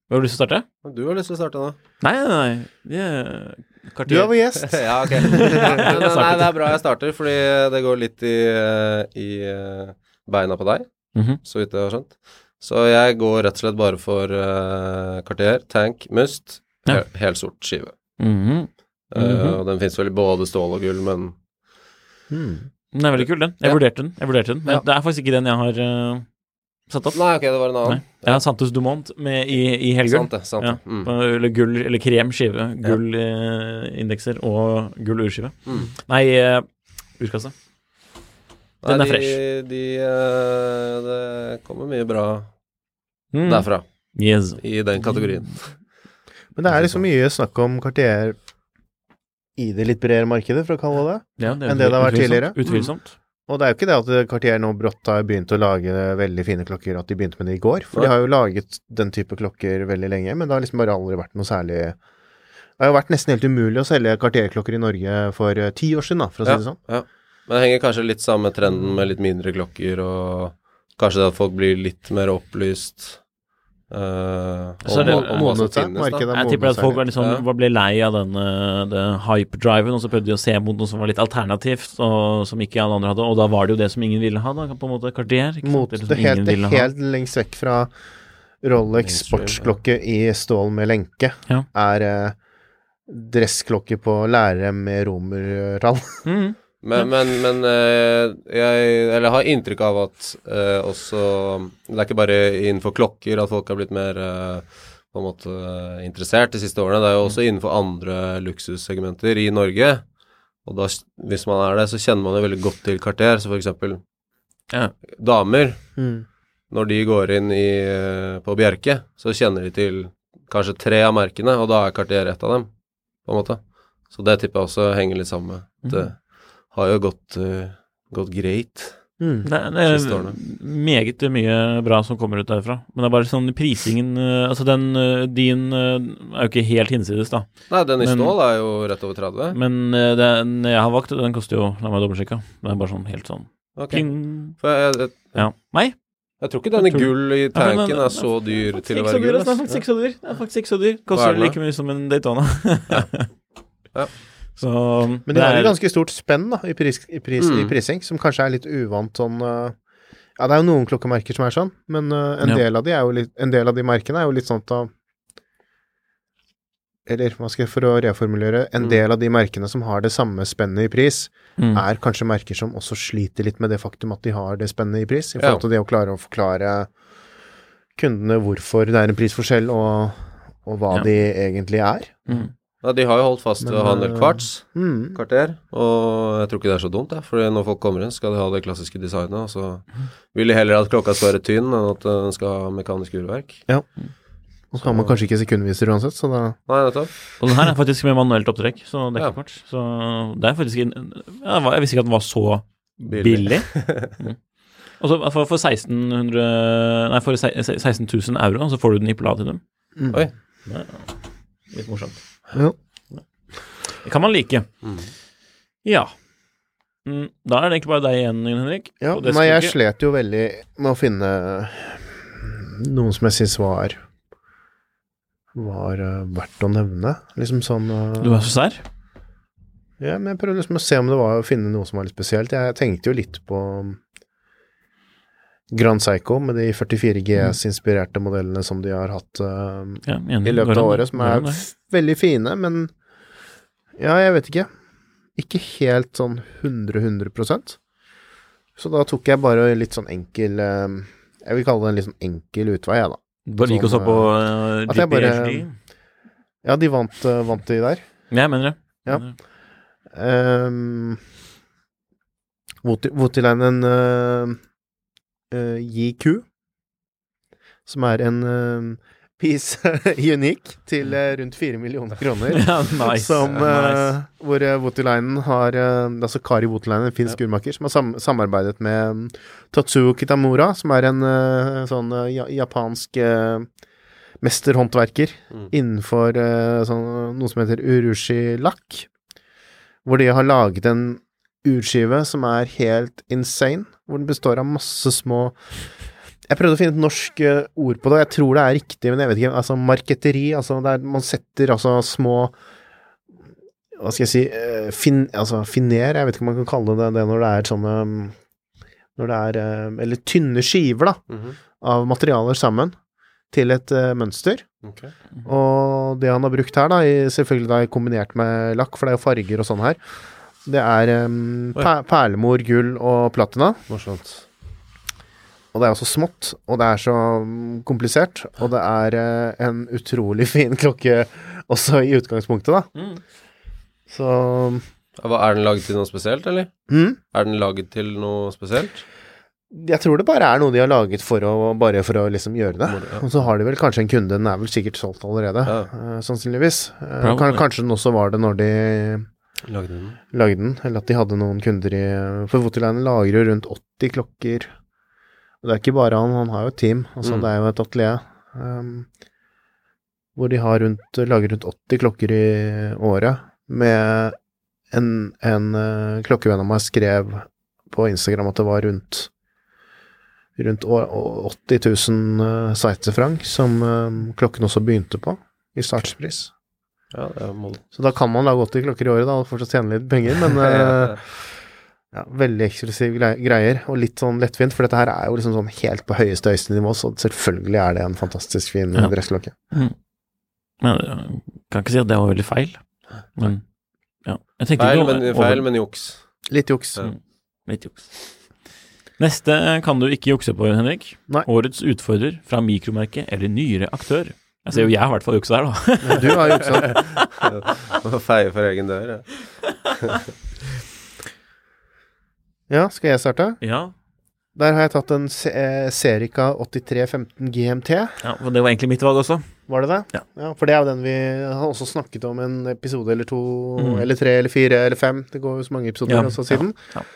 Hva har du lyst til å starte? Du har lyst til å starte nå? Nei, nei, nei. Yeah. Du er vår gjest. ja, ok. Men, nei, det er bra jeg starter, fordi det går litt i, eh, i eh, beina på deg, Mhm. så vidt jeg har skjønt. Så jeg går rett og slett bare for uh, Cartier, Tank, Must, Ja. he helsort skive. Eh, Mhm. og den fins vel i både stål og gull, men Mm. Den er veldig kul, den. Jeg Ja. vurderte den. Jeg vurderte den. Men Ja. det er faktisk ikke den jeg har uh, satt opp. Nei, ok, det var en annen. Jeg Ja, Santos Dumont med i, i helgull. Sant det. sant Ja, det. Mm. på- Eller gull, eller krem skive. Gull eh, og gull urskive. Mm. Nei, uh, urkasse. Den Nei, er de, De, uh, det kommer mye bra Mm. derfra, Yes. i den kategorien. Men det er liksom mye snakk om Cartier i det litt bredere markedet, for å kalle det det. Enn det det har vært utvilsomt. tidligere. Mm. Utvilsomt. Og det er jo ikke det at Cartier nå brått har begynt å lage veldig fine klokker, at de begynte med det i går. For de har jo laget den type klokker veldig lenge, men det har liksom bare aldri vært noe særlig Det har jo vært nesten helt umulig å selge Cartier-klokker i Norge for eh, ti år siden, da, for å si Ja. det sånn. Ja. Men det henger kanskje litt sammen med trenden med litt mindre klokker, og kanskje det at folk blir litt mer opplyst uh, Så det- modnet seg, markedet har Jeg tipper at folk var sånn, Ja. ble lei av den eh, det og så prøvde de å se mot noe som var litt alternativt, og som ikke alle andre hadde, og da var det jo det som ingen ville ha, da, på en måte Cartier. Ikke? Mot Det det helt, det helt lengst vekk fra Rolex sportsklokke i stål med lenke, Ja. er eh, dressklokke på lærere med romertall. Mhm. Men, men, men eh, jeg eller, har inntrykk av at eh, også Det er ikke bare innenfor klokker at folk har blitt mer eh, på en måte interessert de siste årene. Det er jo også innenfor andre luksussegmenter i Norge. Og da, hvis man er det, så kjenner man jo veldig godt til kvarter. Så for eksempel Ja. damer, Mm. når de går inn i, på Bjerke, så kjenner de til kanskje tre av merkene, og da er Cartier et av dem, på en måte. Så det tipper jeg også henger litt sammen med. Det har jo gått, eh, gått greit. Mm. Det, det er meget mye bra som kommer ut derfra. Men det er bare sånn prisingen eh, Altså den eh, din er jo ikke helt hinsides, da. Nei, den i Men- stål er jo rett over 30. Men den jeg har valgt, den koster jo La meg dobbeltsjekke. Det er bare sånn helt sånn okay. pling. For jeg, jeg, Ja. Nei? jeg tror ikke denne tror- gull i Ja, den- tanken er så dyr faktisk til å være gull. Den er faktisk ikke så dyr. Den er faktisk ikke så dyr. Er Koster like mye som en Daytona. Ja. Så Men de det er- jo ganske stort spenn da, i, pris, i, pris, i Mm. prising, som kanskje er litt uvant sånn eh, Ja, det er jo noen klokkemerker som er sånn, men eh, en, Ja. del av de er jo litt, en del av de merkene er jo litt sånn at da Eller hva skal jeg for å reformulere En Mm. del av de merkene som har det samme spennet i pris, mm. er kanskje merker som også sliter litt med det faktum at de har det spennet i pris, i forhold til det å klare å forklare kundene hvorfor det er en prisforskjell, og, og hva Ja. de egentlig er. Mm. Ja, de har jo holdt fast ved å ha en del eh, kvarts, Mm. kvarter, og jeg tror ikke det er så dumt, jeg. For når folk kommer inn, skal de ha det klassiske designet, og så vil de heller at klokka skal være tynn enn at den skal ha mekanisk urverk. Og så har man kanskje ikke sekundviser uansett, så da Nei, nettopp. Og den her er faktisk med manuelt opptrekk, så det er Ja. kvarts. Så det er faktisk en- Jeg visste ikke at den var så billig. Mm. Og så for, for 1600 Nei, for se- se- 16 000 euro, så får du den i platinum. Mm. Oi. Ja, litt morsomt. Jo. Det kan man like. Mm. Ja. Mm, Da er det egentlig bare deg igjen, Henrik. Ja, Og det nei, jeg slet jo veldig med å finne noen som jeg syns var var eh, verdt å nevne. Liksom sånn eh, Du er så sær? Ja, men jeg prøvde liksom å se om det var å finne noe som var litt spesielt. Jeg tenkte jo litt på Grand Psycho med de 44 GS-inspirerte modellene som de har hatt uh, Ja, enig. i løpet av året, som er veldig fine, men ja, jeg vet ikke. Ikke helt sånn 100-100% Så da tok jeg bare litt sånn enkel uh, Jeg vil kalle det en litt sånn enkel utvei, jeg, da. Bare gikk og se sånn, på uh, at jeg bare- Ja, de vant, eh, vant de der. Ja, jeg mener det. Ja. Um, Voutilainen uh, uh, JQ, som er en uh, piece unik til uh, rundt 4 millioner kroner. Ja, nice. Som, nice. hvor Voutilainen har Altså Kari Voutilainen, en finsk urmaker, som har sam samarbeidet med um, Tatsuo Kitamura, som er en sånn japansk mesterhåndverker Mm. innenfor uh, sånn, noe som heter urushi-lakk. Hvor de har laget en urskive som er helt insane, hvor den består av masse små Jeg prøvde å finne et norsk uh, ord på det, jeg tror det er riktig, men jeg vet ikke. Altså marketeri, altså der man setter altså små Hva skal jeg si uh, fin, Altså finer, jeg vet ikke om man kan kalle det det når det er sånne Når det er uh, Eller tynne skiver, da, Mhm. av materialer sammen til et uh, mønster. Ok. Og det han har brukt her, da, i, selvfølgelig da kombinert med lakk, for det er jo farger og sånn her, det er um, per perlemor, gull og platina. Morsomt. Og det er også smått, og det er så mm, komplisert, og det er uh, en utrolig fin klokke også i utgangspunktet, da. Mm. Så Hva, er den laget til noe spesielt, eller? mm, Er den laget til noe spesielt? Jeg tror det bare er noe de har laget for å, bare for å liksom gjøre det. Ja. Og så har de vel kanskje en kunde, den er vel sikkert solgt allerede, Ja. eh, sannsynligvis. Eh, kan, kanskje den også var det når de Lagde den. lagde den, eller at de hadde noen kunder i For Voutilainen lager jo rundt 80 klokker. Og det er ikke bare han, han har jo et team. Altså Mm. Det er jo et atelier um, hvor de har rundt, lager rundt 80 klokker i året. Med en, en uh, klokkevenn av meg skrev på Instagram at det var rundt rundt å- å- 80 000 uh, sveitserfranc som uh, klokken også begynte på, i startpris. Ja, det er modig. Så da kan man lage 80 klokker i året da, og fortsatt tjene litt penger, men eh, ja, veldig eksklusive greier, og litt sånn lettvint, for dette her er jo liksom sånn helt på høyeste høyeste nivå, så selvfølgelig er det en fantastisk fin Ja. dressklokke. Men jeg kan ikke si at det var veldig feil. Men ja. Jeg tenkte Feil, ikke men, over- feil, men juks. Litt juks. Ja. Litt juks. Neste kan du ikke jukse på, Henrik. Nei. Årets utfordrer fra mikromerke eller nyere aktør. Jeg ser jo jeg har i hvert fall juksa der, da. Du har juksa. Må feie for egen dør, ja. Ja, skal jeg starte? Ja, Der har jeg tatt en eh, Serica 8315 GMT. ja, og det var egentlig mitt valg også. Var det det? Ja. For det er jo den vi har også snakket om en episode eller to, Mm. eller tre eller fire eller fem. Det går jo så mange episoder Ja, også siden. ja, ja.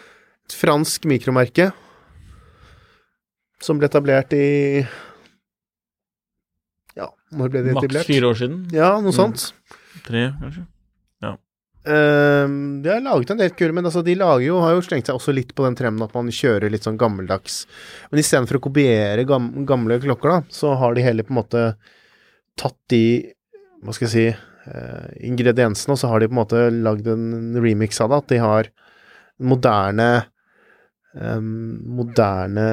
Et fransk mikromerke som ble etablert i Ja, når ble det Maks etablert? fire år siden. Ja, noe sånt. Tre, kanskje. Ehm, de har laget en del kule, men altså, de lager jo, har jo slengt seg også litt på den trenden at man kjører litt sånn gammeldags Men istedenfor å kopiere gamle klokker, da, så har de heller på en måte tatt de Hva skal jeg si uh, ingrediensene, og så har de på en måte lagd en remix av det. At de har moderne um, Moderne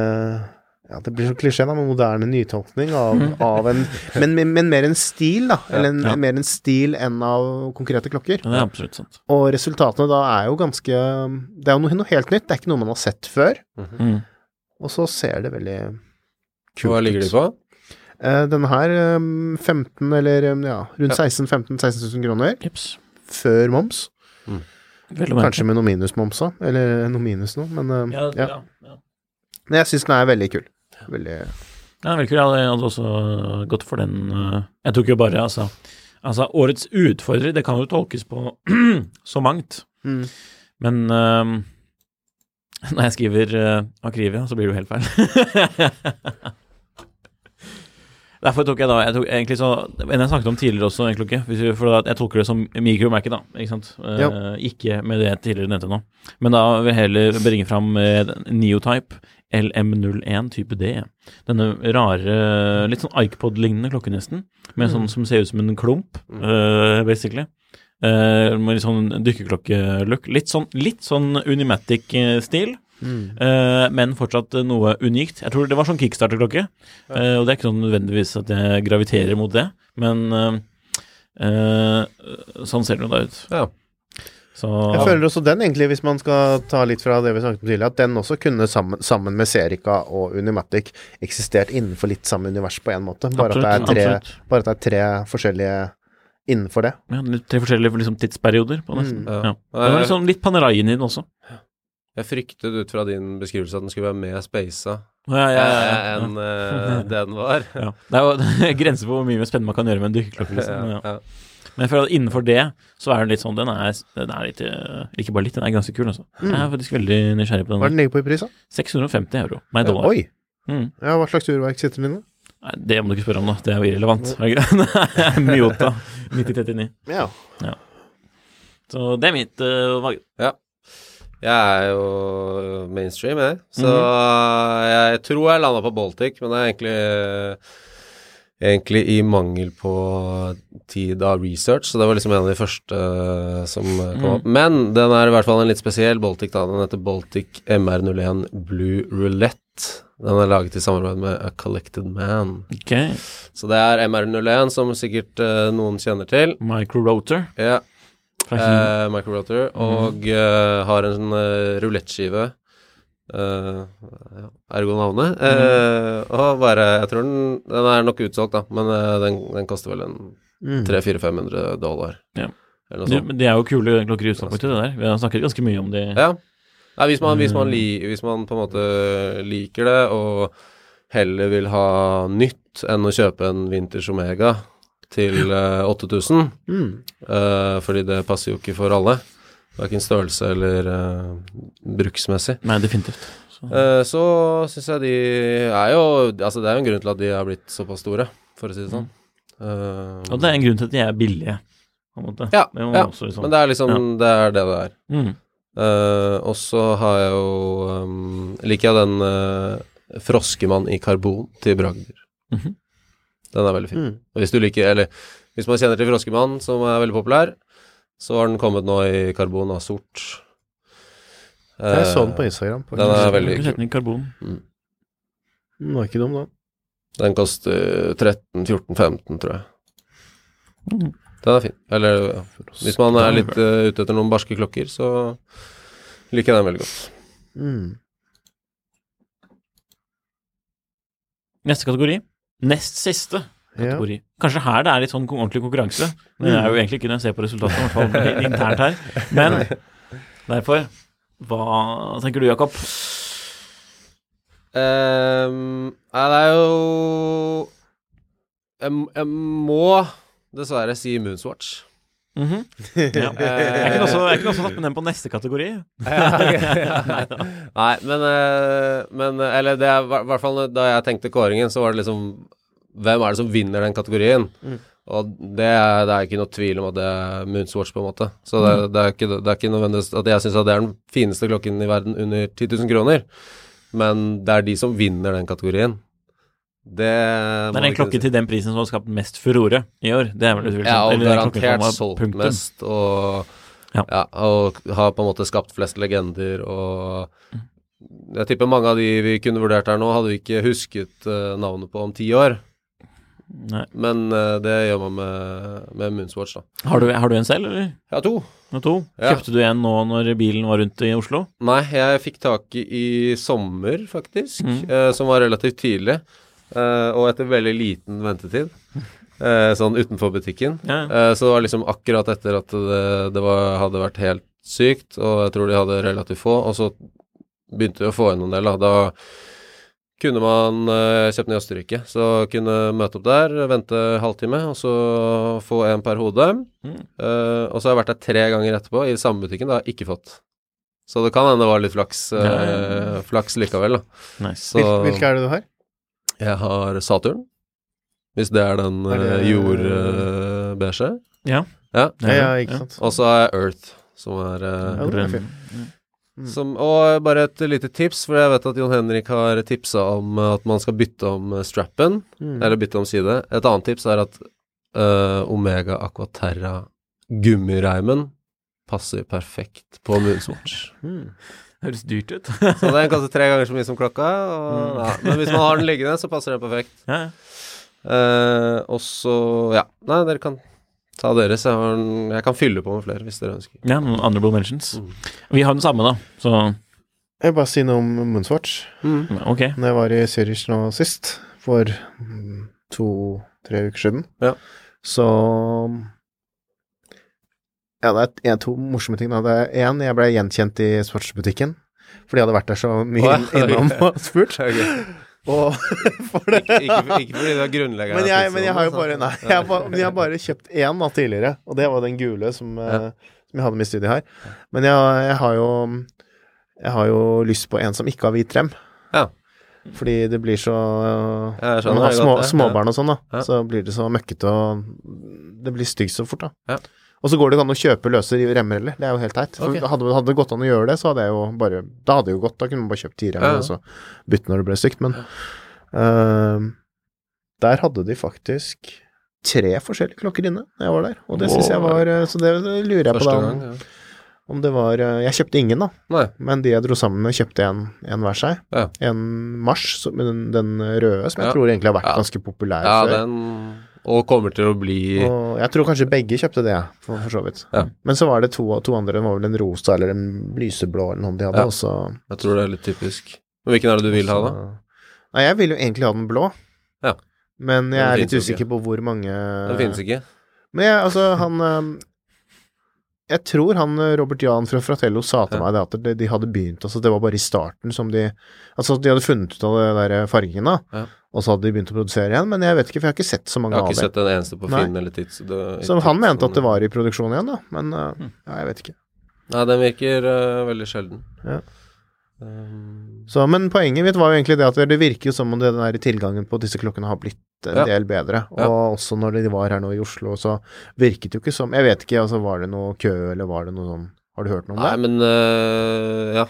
ja, Det blir så klisjé, med moderne nytolkning av, av en men, men, men mer en stil, da. Eller en, Ja. mer en stil enn av konkrete klokker. Ja, det er absolutt sant. Og resultatene da er jo ganske Det er jo noe, noe helt nytt. Det er ikke noe man har sett før. Mm. Og så ser det veldig kult Hva ligger de på? Eh, denne her eh, 15 eller eh, ja, rundt 16 15 16 000 kroner Jeps. før moms. Mm. Kanskje med noe minusmoms òg, eller noe minus nå, men eh, Ja, ja. ja. ja. Men jeg syns den er veldig kul. Veldig Ja, kul. Jeg hadde, også gått for den øh, Jeg tok jo bare, altså Altså, årets utfordrer, det kan jo tolkes på så mangt. mm. Men øhm, når jeg skriver uh, Akrivia, så blir det jo helt feil. Derfor tok jeg da jeg tok egentlig så, En jeg snakket om tidligere også, egentlig vi, for jeg tolker det som mikromerket, da. Ikke sant? Eh, ikke med det jeg tidligere nevnte nå. Men da vil jeg heller bringe fram eh, Neotype LM01 type D. Denne rare, litt sånn iPod-lignende klokken, nesten. Med sånn som ser ut som en klump, uh, basically. Uh, med litt sånn dykkerklokke-look. Litt sånn, litt sånn Unimatic-stil. Mm. Uh, men fortsatt noe unikt. Jeg tror det var sånn kickstarter-klokke, eh, og det er ikke sånn nødvendigvis at jeg graviterer mot det, men sånn ser det jo da ut. Ja. Så Jeg føler også den, egentlig, hvis man skal ta litt fra det vi snakket om tidligere, at den også kunne sammen, sammen med Serica og Unimatic eksistert innenfor litt samme univers på en måte. Bare, at, det er tre, bare at det er tre forskjellige innenfor det. ja, tre forskjellige liksom, tidsperioder på nesten. Mm, ja. ja. Det var liksom litt Paneraien i den også. Jeg fryktet ut fra din beskrivelse at den skulle være mer spasa Ja, ja, ja, ja. enn uh, den var. Ja. Det er jo grenser for hvor mye mer spennende man kan gjøre med en dykkerklokke. Liksom. Men, ja. Ja. Jeg føler at innenfor det, så er den litt sånn Den er, den er litt eh, Ikke bare litt, den er ganske kul, altså. Jeg er faktisk veldig nysgjerrig på den. Hva er den. ligger på i pris, da? 650 euro. Nei, dollar. Oi! Mm. Ja, hva slags urverk sitter den i? Nei, det må du ikke spørre om, da. Det er jo irrelevant. Myota 9039. Ja. Så det er mitt uh, valg. Jeg er jo mainstream, jeg. Så jeg tror jeg landa på Baltic, men det er egentlig Egentlig i mangel på tid av research, så det var liksom en av de første eh, som eh, kom Mm. opp. Men den er i hvert fall en litt spesiell Baltic, da. Den heter Baltic MR01 Blue Roulette. Den er laget i samarbeid med A Collected Man. Ok. Så det er MR01, som sikkert uh, noen kjenner til. Micro-rotor Ja, eh, microrotor, og uh, har en uh, rulettskive. Uh, ja, ergo navnet. Eh, og bare Jeg tror den Den er nok utsolgt, da, men uh, den, den koster vel en Mm. 300-400-500 dollar. Ja. Det, men det er jo kule klokker i utgangspunktet, det der. Vi har snakket ganske mye om de. Ja. Nei, hvis man, hvis, man Mm. li, hvis man på en måte liker det, og heller vil ha nytt enn å kjøpe en Winters Omega til eh, 8000, Mm. fordi det passer jo ikke for alle, Verken størrelse eller uh, bruksmessig. Nei, definitivt. Så. uh, så syns jeg de er jo Altså, det er jo en grunn til at de er blitt såpass store, for å si det sånn. Uh, Og det er en grunn til at de er billige, på en måte. Ja, Det ja, også liksom- men det er liksom Ja. Det er det det er. Mm. Uh, og så har jeg jo um, Liker jeg den uh, Froskemann i karbon til Bragder. Mhm. Den er veldig fin. Mm. Og hvis du liker Eller hvis man kjenner til Froskemann, som er veldig populær, så har den kommet nå i karbon av sort. Jeg så den Eh, på Instagram. den er veldig kul. setter den. Den var ikke dum, da. Den koster 13-14-15, tror jeg. Mm. Den er fin. Eller ja. hvis man er litt uh, ute etter noen barske klokker, så liker jeg den veldig godt. Mm. Neste kategori. Nest siste Ja. kategori. Kanskje her det er litt sånn ordentlig konkurranse. Men Det er jo egentlig ikke jeg ser på resultatet, i hvert fall internt her. Men derfor Hva tenker du, Jakob? Um, nei, det er jo jeg, jeg må dessverre si Moonswatch. Mhm. ja. Jeg kunne også, jeg kunne også tatt med den på neste kategori. Nei, men, eh, men eh, Eller det er i hvert fall da jeg tenkte kåringen, så var det liksom Hvem er det som vinner den kategorien? Og det er, det er ikke noe tvil om at det er Moonswatch, på en måte. Så det, det, er, ikke, det er ikke nødvendigvis at jeg syns det er den fineste klokken i verden under 10 000 kroner, men det er de som vinner den kategorien. Det, Det er en klokke til den prisen som har skapt mest furore i år. Det er vel utvilsomt. Ja, og garantert solgt punktum. mest, og Ja. ja. og har på en måte skapt flest legender, og jeg tipper mange av de vi kunne vurdert her nå, hadde vi ikke husket uh, navnet på om ti år, Nei. men uh, det gjør man med, med Moonswatch, da. Har, du, har du en selv, eller? Ja, to. Ja, to? Ja. Kjøpte du en nå når bilen var rundt i Oslo? Nei, jeg fikk tak i i sommer, faktisk, Mm. uh, som var relativt tidlig, Uh, og etter veldig liten ventetid. sånn utenfor butikken. Ja. Så det var liksom akkurat etter at det, det var, hadde vært helt sykt, og jeg tror de hadde relativt få, og så begynte vi å få inn en del, da. Da kunne man uh, kjøpt den i Østerrike, så kunne møte opp der, vente halvtime, og så få en per hode. Mm. Uh, og så har jeg vært der tre ganger etterpå, i samme butikken, det har jeg ikke fått. Så det kan hende det var litt flaks, eh, ja. flaks likevel, da. Nice. Så Hvil, hvilke er det du har? jeg har Saturn, hvis det er den Er det- uh, jordbeige. Ja. Ja. Ja, ja, ikke sant. Og så har jeg Earth, som er uh, Ja, er. Mm. som, Og bare et lite tips, for jeg vet at Jon Henrik har tipsa om at man skal bytte om eh, strappen, Mm. eller bytte om side. Et annet tips er at uh, Omega Aquaterra gummireimen passer perfekt på Moonswatch. Mm. Høres dyrt ut. Så den koster tre ganger så mye som klokka, og, Mm. ja. men hvis man har den liggende, så passer den perfekt. ja. ja. Eh, og så Ja, nei, dere kan ta deres. Jeg, har jeg kan fylle på med flere hvis dere ønsker. ja, noen honorable mentions. Mm. Vi har den samme, da, så Jeg vil bare si noe om Moonswatch. ok. Når jeg var i Zürich nå sist, for mm, to-tre uker siden, Ja. så Ja, det er en, to morsomme ting. da. Det er én, jeg ble gjenkjent i sportsbutikken. For de hadde vært der så mye oh, ja. innom og spurt. Og for det Ikke, ikke, ikke fordi det er grunnleggende men jeg, men jeg har jo bare altså. Nei, jeg har men jeg har bare kjøpt én da tidligere, og det var den gule som, ja. som jeg hadde med i studiet her. Men jeg, jeg har jo Jeg har jo lyst på en som ikke har hvit rem. Ja. Fordi det blir så Ja, Når man har små, småbarn og sånn, da, så blir det så møkkete og Det blir stygt så fort, da. Og så går det ikke an å kjøpe løse remmer heller. Det er jo helt teit. For Ok. hadde, hadde det gått an å gjøre det, så hadde jeg jo bare Da hadde det jo gått. Da kunne man bare kjøpt ti remmer Ja, ja. og så bytte når det ble stygt. Men uh, der hadde de faktisk tre forskjellige klokker inne da jeg var der. Og det syns jeg var eh, Så det, det lurer jeg på da gang, om, ja. om det var eh, Jeg kjøpte ingen, da. Nei. Men de jeg dro sammen med, kjøpte en, en hver seg. Ja. En Mars, den, den røde, som jeg tror egentlig har vært ganske populær Ja, før. den Og kommer til å bli Og jeg tror kanskje begge kjøpte det, for, for så vidt. Ja. Men så var det to, to andre, det var vel en rosa eller en lyseblå eller noe de hadde, Ja. Også. Jeg tror det er litt typisk. Men hvilken er det du vil ha, da? Nei, jeg vil jo egentlig ha den blå. Ja. Men jeg Den er litt usikker ikke. på hvor mange Den finnes ikke. Men jeg, altså, han eh, Jeg tror han eh, Robert Jan fra Fratello sa til meg det at de, de hadde begynt Altså, det var bare i starten som de Altså, de hadde funnet ut av det der fargen, da, Ja. Og så hadde de begynt å produsere igjen, men jeg vet ikke, for jeg har ikke sett så mange av dem. Jeg har ikke sett en eneste på Nei. Finn eller Tids. det- Så han mente at det var i produksjon igjen, da, men uh, Mm. ja, jeg vet ikke. Nei, den virker uh, veldig sjelden. Ja. Um, Så, men poenget mitt var jo egentlig det at det virker jo som om det den der tilgangen på disse klokkene har blitt en Ja. del bedre. Og Ja. også når de var her nå i Oslo, så virket det jo ikke som Jeg vet ikke, altså var det noe kø, eller var det noe sånn Har du hørt noe om nei, det? men eh, ja.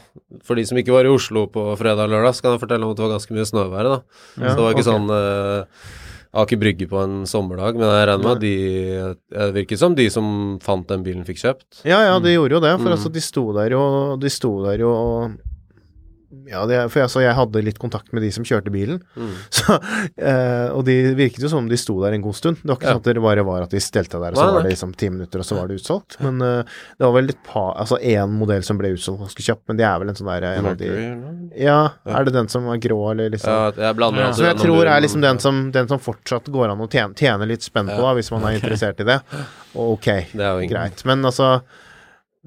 For de som ikke var i Oslo på fredag og lørdag, så kan jeg fortelle om at det var ganske mye snøvær, da. Ja, så det var ikke okay. sånn uh, Aker Brygge på en sommerdag, men jeg regner med at de Det virket som de som fant den bilen, fikk kjøpt. Ja, ja, de gjorde jo det. For Mm. altså, de sto der jo De sto der jo og Ja, det, for altså, jeg hadde litt kontakt med de som kjørte bilen. Mm. Så, eh, og de virket jo som om de sto der en god stund. Det var ikke Ja. sånn at det bare var at de stelte der, og så var det liksom ti minutter, og så var det utsolgt. Men eh, det var vel et par Altså én modell som ble utsolgt ganske kjapt, men det er vel en sånn der en av de Ja, er det den som er grå, eller liksom Ja, jeg blander Ja. Som jeg tror er liksom den som, den som fortsatt går an å tjene, tjene litt spenn på, da, hvis man er interessert i det. Og ok, greit. Men altså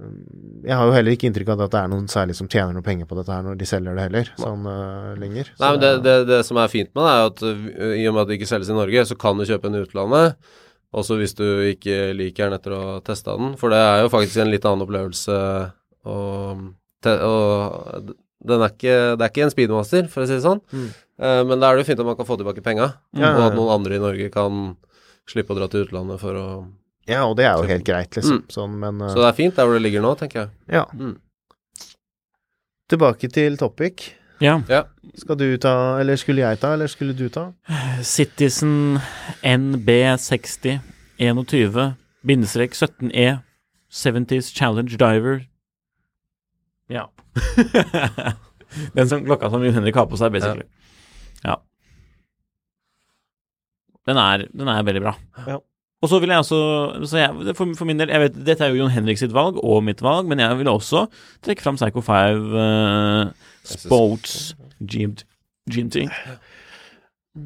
Jeg har jo heller ikke inntrykk av at det er noen særlig som tjener noe penger på dette her når de selger det heller, sånn uh, lenger. Så Nei, men det, det, det som er fint med det, er at uh, i og med at det ikke selges i Norge, så kan du kjøpe den i utlandet. Også hvis du ikke liker den etter å ha testa den. For det er jo faktisk en litt annen opplevelse og, te, og er ikke, Det er ikke en speedmaster, for å si det sånn. Mm. Uh, men da er det jo fint at man kan få tilbake penga, mm. og at noen andre i Norge kan slippe å dra til utlandet for å Ja, og det er jo helt greit, liksom. Mm. Sånn, men eh, Så det er fint der hvor det ligger nå, tenker jeg. ja. Mm. Tilbake til topic. Ja. Ja. Skal du ta, eller skulle jeg ta, eller skulle du ta? Citizen NB60 21 bindestrek 17E 70s Challenge Diver. Ja. Den som klokka som Jon Henrik har på seg, basically. Ja. Den er, den er veldig bra. Ja. Og så vil jeg også så jeg, for, for min del, jeg vet, Dette er jo Jon Henrik sitt valg, og mitt valg, men jeg vil også trekke fram Psycho 5 uh, Sports GMT.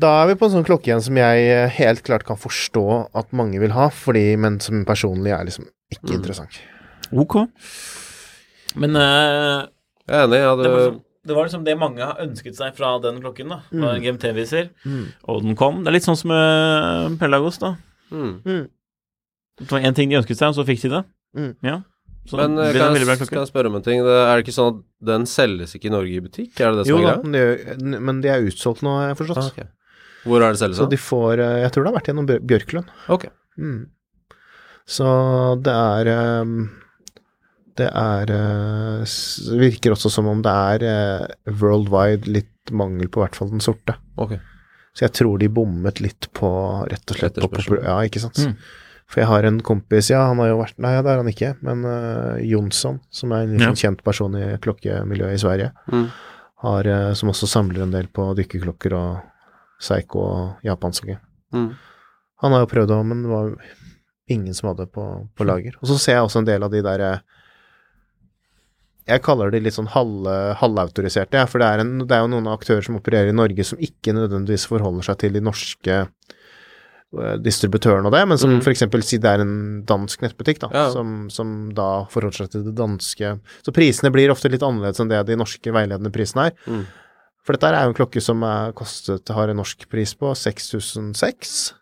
Da er vi på en sånn klokke igjen som jeg eh, helt klart kan forstå at mange vil ha, fordi, men som personlig er liksom ikke Mm. interessant. Ok. Men uh, Jeg er enig. Jeg det, var hadde liksom, det var liksom det mange har ønsket seg fra den klokken, da. Fra en GMT-viser. Mm. Og den kom. Det er litt sånn som med Pelagos, da. Mm. Mm. Det var én ting de ønsket seg, og så fikk de det. Mm. Ja. Så Men eh, kan jeg, skal jeg spørre om en ting? Det, er det ikke sånn at den selges ikke i Norge i butikk? Er det det som Jo er greia? men, det, men de er utsolgt nå, har jeg forstått. Ah, okay. Hvor er det selges? Så de får eh, Jeg tror det har vært gjennom Bjørklund. Ok. Mm. Så det er ehm, Det er eh, Virker også som om det er worldwide litt mangel på i hvert fall den sorte. ok. Så jeg tror de bommet litt på rett og slett på, Ja, ikke sant. Mm. For jeg har en kompis, ja, han har jo vært Nei, det er han ikke, men uh, Jonsson, som er en Ja. sånn kjent person i klokkemiljøet i Sverige, Mm. har, uh, som også samler en del på dykkerklokker og Seiko og japanske. Mm. Han har jo prøvd òg, men det var ingen som hadde på, på lager. Og så ser jeg også en del av de der eh, Jeg kaller de litt sånn halv, halvautoriserte, ja, for det er, en, det er jo noen aktører som opererer i Norge som ikke nødvendigvis forholder seg til de norske eh, distributørene og det, men som Mm. eksempel si det er en dansk nettbutikk, da, Ja. som, som da forholder seg til det danske Så prisene blir ofte litt annerledes enn det de norske veiledende prisene er. Mm. For dette er jo en klokke som er kostet, har en norsk pris på 6006.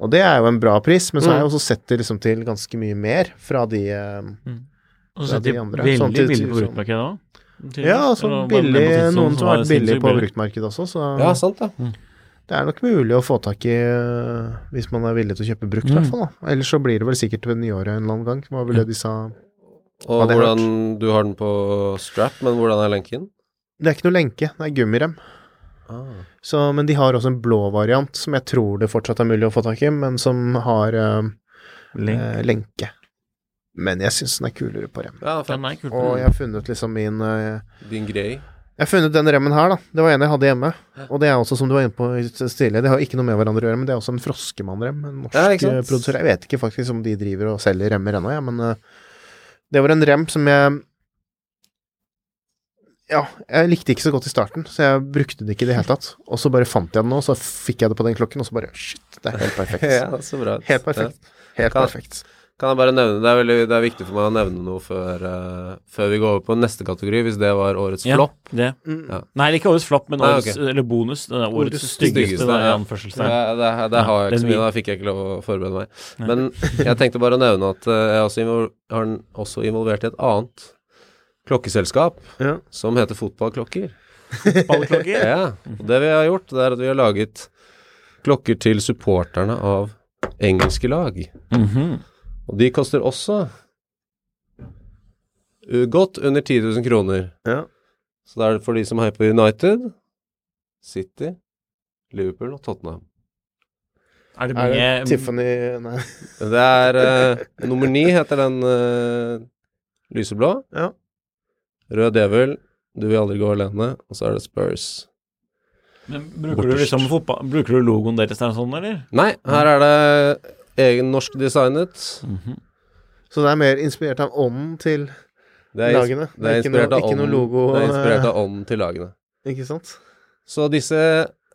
Og det er jo en bra pris, men så har jeg Mm. også sett det liksom til ganske mye mer fra de eh, Og så de andre. veldig billig på sånn- bruktmarkedet òg. Ja, altså billig, noen som har vært billig på bruktmarkedet også, så Ja, sant det. det er nok mulig å få tak i eh, hvis man er villig til å kjøpe brukt, i Mm. hvert fall. Ellers så blir det vel sikkert ved nyåret en eller annen gang. Hva vel det de sa Og hvordan Du har den på strap, men hvordan er lenken? Det er ikke noe lenke, det er gummirem. Ah. Så, men de har også en blå variant som jeg tror det fortsatt er mulig å få tak i, men som har eh, eh, lenke. Men jeg syns den er kulere på rem. Ja. Den er kul. Og jeg har funnet liksom min uh, Din grei. Jeg har funnet den remmen her, da. Det var en jeg hadde hjemme. Og det er også, som du var inne på tidligere, det har ikke noe med hverandre å gjøre, men det er også en Froskemann-rem. En norsk Ja, eh, produsør. Jeg vet ikke faktisk om de driver og selger remmer ennå, ja, men uh, det var en rem som jeg Ja, jeg likte ikke så godt i starten, så jeg brukte den ikke i det hele tatt. Og så bare fant jeg den nå, så fikk jeg det på den klokken, og så bare Shit, det er helt perfekt. ja, så bra. Helt perfekt. Helt perfekt. Kan jeg bare nevne, Det er, veldig, det er viktig for meg å nevne noe før, uh, før vi går over på neste kategori, hvis det var årets Ja, flopp. Det. Mm. Ja. Nei, ikke årets flopp, men Nei, okay. Eller bonus. Det er årets Årets styggeste, styggeste, ja. ja. Det, det, det Ja, har jeg ikke så mye, da fikk jeg ikke lov å forberede meg. Men jeg tenkte bare å nevne at uh, jeg også invol har den også involvert i et annet klokkeselskap Ja. som heter Fotballklokker. Fotballklokker? Ja, og det vi har gjort, det er at vi har laget klokker til supporterne av engelske lag. Mhm. Og de koster også uh, godt under 10 000 kroner. Ja. Så det er for de som heier på United, City, Liverpool og Tottenham. Er det Er det Tiffany Nei. Det er uh, Nummer ni heter den uh, lyseblå. Ja. Rød djevel, du vil aldri gå alene. Og så er det Spurs. Men bruker du liksom fotball Bruker du logoen deres der sånn, eller? Nei, her er det egen norsk designet. Mhm. Så det er mer inspirert av ånden til Det er, lagene. det er det er, inspirert av ikke noe logo. Det er inspirert av ånden til lagene. Ikke sant? Så disse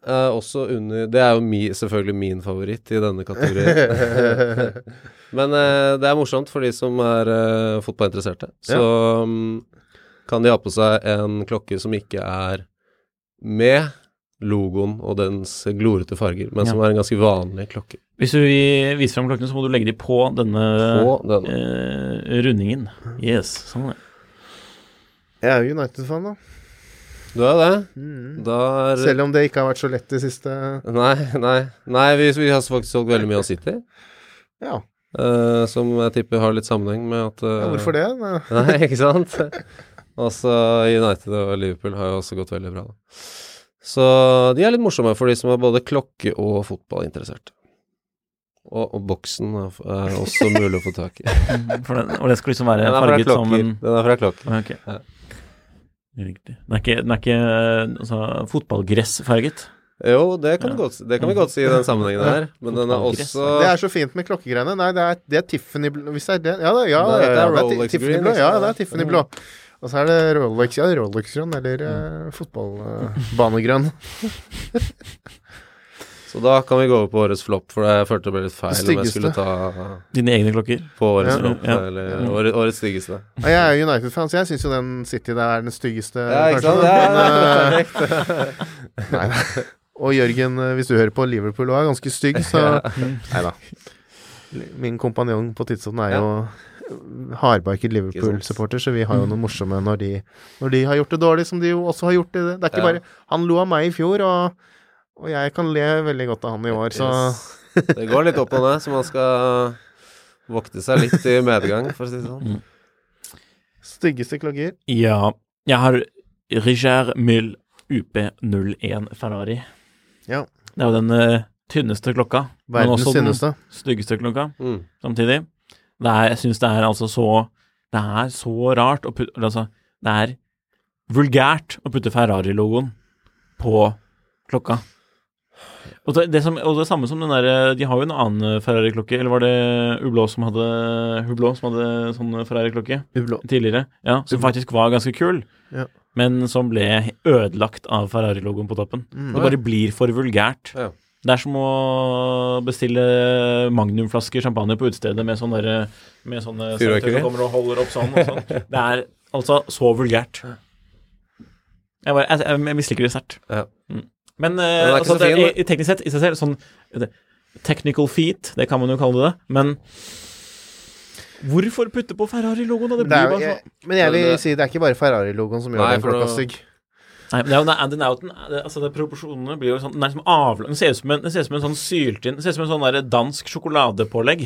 er også under Det er jo mi, selvfølgelig min favoritt i denne kategorien. Men eh, det er morsomt for de som er eh, fotballinteresserte. Så mm, kan de ha på seg en klokke som ikke er med logoen og dens glorete farger, men Ja. som er en ganske vanlig klokke. Hvis du vil vise fram klokkene, så må du legge dem på denne På denne. eh, rundingen. Yes. Sånn. ja. Jeg er jo United-fan, da. Du er det? Mm. Da er Selv om det ikke har vært så lett det siste Nei, nei. Nei, vi, vi har faktisk solgt veldig mye av City, Ja, Uh, som jeg tipper har litt sammenheng med at uh, ja hvorfor det? Nei. Nei, ikke sant? Også United og Liverpool har jo også gått veldig bra. Da. Så de er litt morsomme for de som er både klokke- og fotballinteressert. Og, og boksen er også mulig å få tak i. For den, og det skal liksom være farget som en Den er fra klokker. Okay. Ja. Riktig. Den er ikke, den er ikke altså, fotballgressfarget? Jo, det kan, Ja. godt, det kan vi godt si i den sammenhengen her, men den er også Det er så fint med klokkegreiene. Nei, det er, det er Tiffany blå Hvis det er det Ja, det, ja, Nei, det er Rolex green, blå. Ja, det er Tiffany blå. Og så er det Rolex Ja, Rolex-grønn eller uh, fotballbanegrønn. Så da kan vi gå over på årets flopp, for jeg følte det ble litt feil om jeg skulle ta Dine egne klokker? på årets Ja. flopp, Ja. eller årets, årets styggeste. Ja, jeg er United-fan, så jeg syns jo den City der er den styggeste, Ja, ikke sant? Ja, Men, ja, eh, nei, nei. Og Jørgen, eh, hvis du hører på, Liverpool òg er ganske stygg, så Nei da. Min kompanjong på tidssonen er jo hardbarket Liverpool-supporter, så vi har jo noe morsomme når de, når de har gjort det dårlig, som de jo også har gjort det. Det er ikke Ja. bare Han lo av meg i fjor, og, og jeg kan le veldig godt av han i år, så Yes. Det går litt opp og ned, så man skal vokte seg litt i medgang, for å si det sånn. Styggeste klokker. Ja. Jeg har Riger Myll UP01 Ferrari. Ja. Det er jo den uh, tynneste klokka, men Verdens også den tynneste. styggeste klokka Mm. samtidig. Det er, jeg syns det er altså så Det er så rart å putte Altså, det er vulgært å putte Ferrari-logoen på klokka. Og det, det, som, og det samme som den derre De har jo en annen Ferrari-klokke, eller var det Hublot som hadde Hublå som hadde sånn Ferrari-klokke tidligere? Ja, som faktisk var ganske kul, Ja. men som ble ødelagt av Ferrari-logoen på toppen. Mm. Det bare blir for vulgært. Ja. Det er som å bestille magnumflasker champagne på utestedet med sånne, med sånne Fyrverkeri. som kommer og holder opp sånn. Og sånn. Det er altså så vulgært. Jeg, bare, jeg, jeg, jeg misliker det sterkt. Ja. Mm. Men eh, er altså, det, i, i teknisk sett i seg selv sånn Technical feat, det kan man jo kalle det, men Hvorfor putte på Ferrari-logoen? Det Det blir er, jo jo- bare jeg, så men jeg vil si det er ikke bare Ferrari-logoen som gjør Nei, den klokka stygg. Nei, men det er jo Andy Naughton det, Altså, det proporsjonene blir jo sånn Den er liksom avlang Den ser ut som en, ser ut som en sånn syltynn Den ser ut som en sånn der dansk sjokoladepålegg.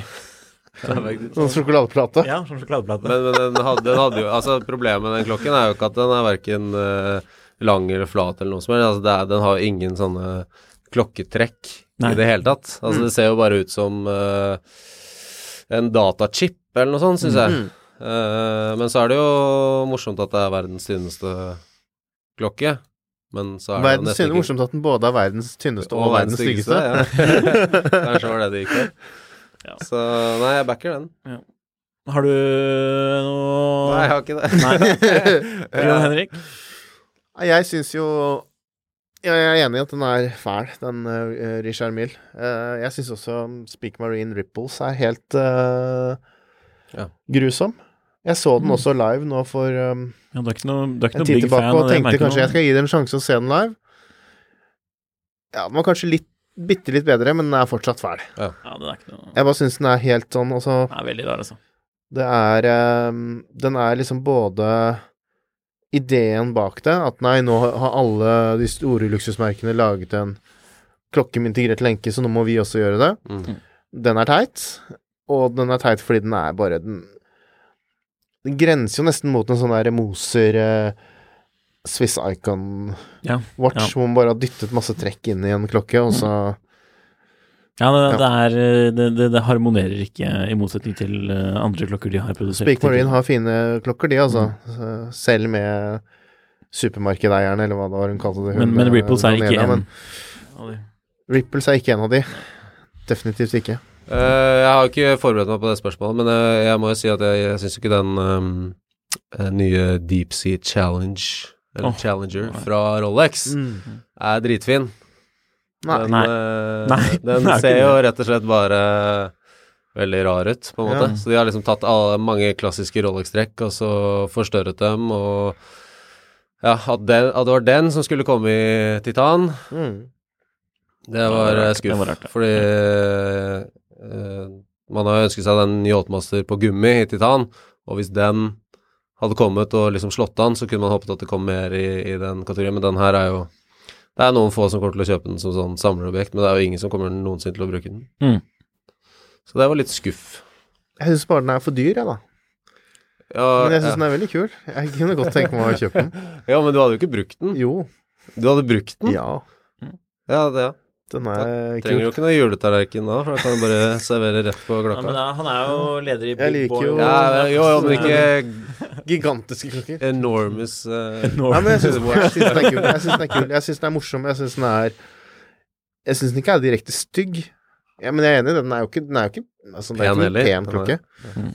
Sånn sjokoladeplate. Ja, sånn sjokoladeplate. Men, men den, hadde, den hadde jo Altså, problemet med den klokken er jo ikke at den er verken uh, lang eller flat eller noe som helst. Altså, er, den har jo ingen sånne klokketrekk Nei. i det hele tatt. Altså, det ser jo bare ut som uh, en datachip eller noe sånt, syns jeg. Mm. Eh, men så er det jo morsomt at det er verdens tynneste klokke. Men så er det Verdens nesten tynne, morsomt at den både er verdens tynneste og, verdens styggeste. ja. Kanskje var det det gikk for. Ja. Så nei, jeg backer den. Har du noe Nei, jeg har ikke det. Nei. Jon Henrik? Jeg syns jo Jeg er enig i at den er fæl, den uh, Richard Mill. Uh, jeg syns også Speak Marine Ripples er helt uh, Ja. grusom. Jeg så den også live nå for um, Ja, du er ikke noe, du er ikke en noe big fan og av det, tenkte merker kanskje nå. jeg skal gi det en sjanse å se den live. Ja, den var kanskje litt bitte litt bedre, men den er fortsatt fæl. Ja, det er ikke noe Jeg bare syns den er helt sånn altså Den er veldig rar, altså. Det er um, Den er liksom både ideen bak det, at nei, nå har alle de store luksusmerkene laget en klokke med integrert lenke, så nå må vi også gjøre det. Mm. Den er teit, og den er teit fordi den er bare den Den grenser jo nesten mot en sånn der Moser eh, Swiss Icon Ja, Watch, ja. hvor man bare har dyttet masse trekk inn i en klokke, og så Ja, det, det er eh, det, det, harmonerer ikke, i motsetning til eh, andre klokker de har produsert. Speak Marine har fine klokker, de, altså. Mm. Eh, Selv med supermarkedeierne, eller hva det var hun kalte det. Hun, men men, Ripples er ikke en av de. Ripples er ikke en av de. Definitivt ikke. Eh, jeg har ikke forberedt meg på det spørsmålet, men jeg, jeg må jo si at jeg, jeg syns ikke den eh, nye Deep Sea Challenge, eller oh, Challenger, nei. fra Rolex er dritfin. Nei. Den, Nei. eh, Nei, den er ser jo rett og slett bare veldig rar ut, på en måte. Ja. Så de har liksom tatt alle, mange klassiske Rolex-trekk og så forstørret dem, og ja, at, den, at det var den som skulle komme i titan, Mm. det var det var eh. Det skuff. var rart, ja. Fordi eh, man har ønsket seg den Yachtmaster på gummi i titan, og hvis den hadde kommet og liksom slått an, så kunne man håpet at det kom mer i, i den kategorien, men den her er jo Det er noen få som kommer til å kjøpe den som sånn samlerobjekt, men det er jo ingen som kommer noensinne til å bruke den. Mm. Så det var litt skuff. Jeg syns bare den er for dyr, jeg, da. Ja, Men jeg syns ja. den er veldig kul. Jeg kunne godt tenke meg å kjøpe den. ja, men du hadde jo ikke brukt den. Jo. Du hadde brukt den? Ja. Ja, det, ja. Den er Trenger jo ikke noe juletallerken da, for da kan du bare servere rett på Ja, klokka. men eh, han er jo leder i Big Jeg liker jo- Ja, jo, jo, men ikke Gigantiske klokker. enormous eh, Nei, men jeg syns den er kul. Jeg syns den er kul. Jeg syns den er morsom. Jeg syns den er Jeg syns den ikke er direkte stygg. Ja, men jeg er enig, den er jo ikke, den er jo ikke altså, er Pen heller. pen klokke.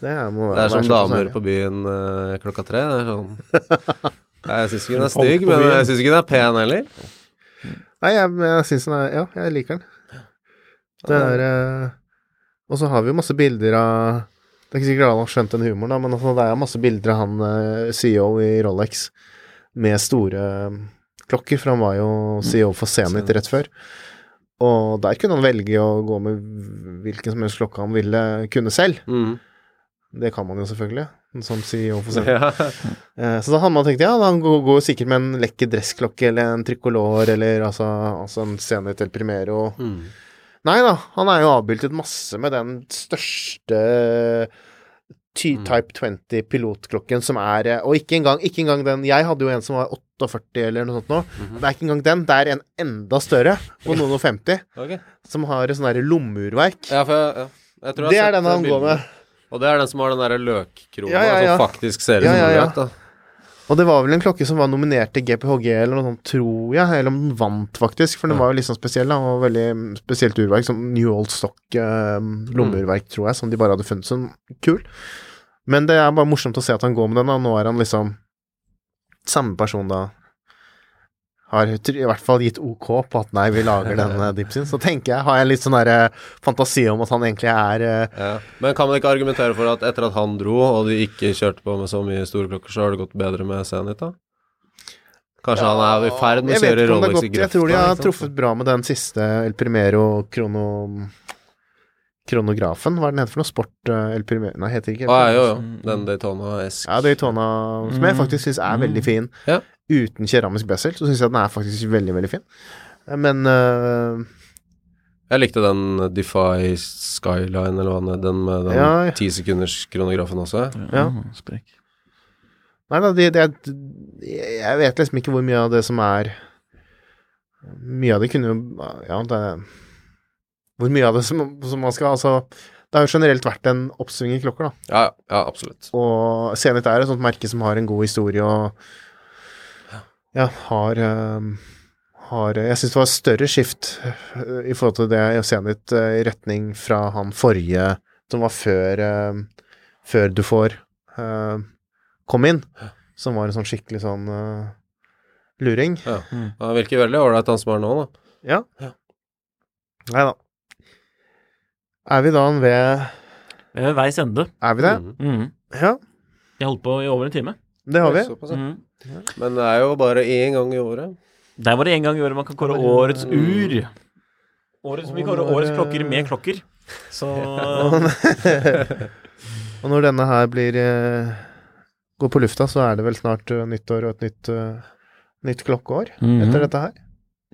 Det er, må, Det er som damer på byen eh, klokka tre. Det er sånn Nei, Jeg syns ikke den er stygg, men jeg syns ikke den er pen heller. Nei, jeg, jeg syns den er Ja, jeg liker den. Det er eh, Og så har vi jo masse bilder av Det er ikke sikkert alle har skjønt den humoren, da, men altså, det er masse bilder av han eh, CEO i Rolex med store eh, klokker, for han var jo CEO for Zenit rett før. Og der kunne han velge å gå med hvilken som helst klokke han ville kunne selv. Mm. Det kan man jo selvfølgelig, som CEO for selv. Ja. Eh, Så da hadde man tenkt ja, han går, går sikkert med en lekker dressklokke eller en tricolor eller altså, altså en Zenit El Primero. Mm. Nei da, han er jo avbildet masse med den største Mm. Type 20 pilotklokken som er eh, Og ikke engang, ikke engang den Jeg hadde jo en som var 48 eller noe sånt nå. Mhm. Det er ikke engang den. Det er en enda større, på noen og 50, okay. som har et sånn derre lommeurverk. Ja, for jeg, ja. jeg tror jeg Det har er den han går med. Og det er den som har den derre løkkrona Ja, ja, ja. som faktisk ser ut som ja, en ja. løk, da. Og det var vel en klokke som var nominert til GPHG eller noe sånt, tror jeg. Eller om den vant, faktisk. For den var jo litt sånn spesiell, da. Og veldig spesielt urverk. Som New Old Stock eh, lommeurverk, tror jeg. Som de bare hadde funnet som kul. Men det er bare morsomt å se at han går med den, da. Nå er han liksom samme person, da. Har i hvert fall gitt OK på at nei, vi lager den uh, dipsyen. Så tenker jeg, har jeg litt sånn derre fantasi om at han egentlig er eh, Ja. Men kan man ikke argumentere for at etter at han dro, og de ikke kjørte på med så mye store klokker, så har det gått bedre med Zenit, da? Kanskje han er i ferd med å kjøre ikke det Rolex i grøfta? Jeg tror de har truffet bra med den siste El Primero krono... Kronografen, hva er den heter for noe? Sport eh, El Primero Nei, heter ikke Å, ja, jo, jo. Mm. Den Daytona-esk. Ja, Daytona, som jeg Mm. faktisk syns er veldig fin. Ja. Uten keramisk bezel, så syns jeg den er faktisk veldig, veldig fin. Eh, Men eh, Jeg likte den Defy Skyline, eller hva den er, den med den Ja, ja. ti sekunders kronografen også. Ja. ja. Nei da, det, det er Jeg vet liksom ikke hvor mye av det som er Mye av det kunne jo Ja, det Hvor mye av det som, som man skal Altså, det har jo generelt vært en oppsving i klokker, da. Ja, ja, absolutt. Og Zenit er et sånt merke som har en god historie og ja, har, eh, har Jeg syns det var større skift eh, i forhold til det jeg ser litt i retning fra han forrige, som var før uh, Før du får kom inn, som var en sånn skikkelig sånn eh, luring. Ja. Mm. Han virker veldig ålreit, han som er nå, da. Ja. Ja. Nei da. Er vi da ved er ved veis ende. Er vi det? Mm. Mhm. Ja, Jeg holdt på i over en time. det har vi. Såpass, ja. Mhm. Men det er jo bare én gang i året. Der var det en gang i året man kan kåre årets ur. Årets, vi kårer årets klokker med klokker. Så Og når denne her blir eh, går på lufta, så er det vel snart eh, nyttår og et nytt, eh, nytt klokkeår Mhm. etter dette her.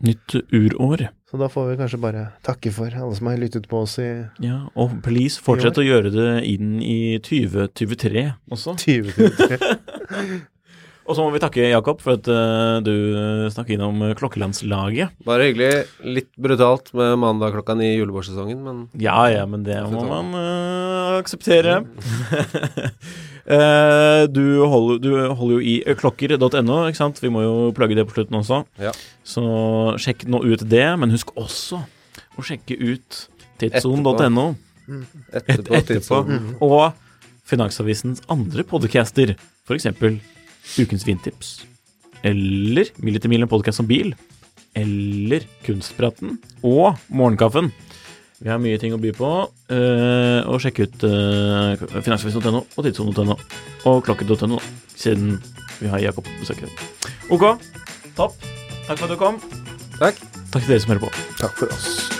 Nytt urår. Så da får vi kanskje bare takke for alle som har lyttet på oss i Ja, og please, fortsett å gjøre det inn i 2023 også. 2023. Og så må vi takke Jakob for at uh, du snakket innom klokkelandslaget. Bare hyggelig. Litt brutalt med mandag klokka ni i julebordsesongen, men Ja ja, men det må man uh, akseptere. uh, du, holder, du holder jo i klokker.no, ikke sant? Vi må jo plugge det på slutten også. Ja. Så sjekk nå ut det, men husk også å sjekke ut tidssonen.no. etterpå, etterpå. tidspunkt. og Finansavisens andre podcaster, f.eks. Ukens vintips, eller Mil etter mil en podkast om bil, eller Kunstpraten og Morgenkaffen. Vi har mye ting å by på. Uh, og sjekk ut uh, finansavisen.no og tidssonen.no og klokke.no, siden vi har Jakob på besøk. Ok, topp. Takk for at du kom. Takk. Takk til dere som hører på. Takk for oss.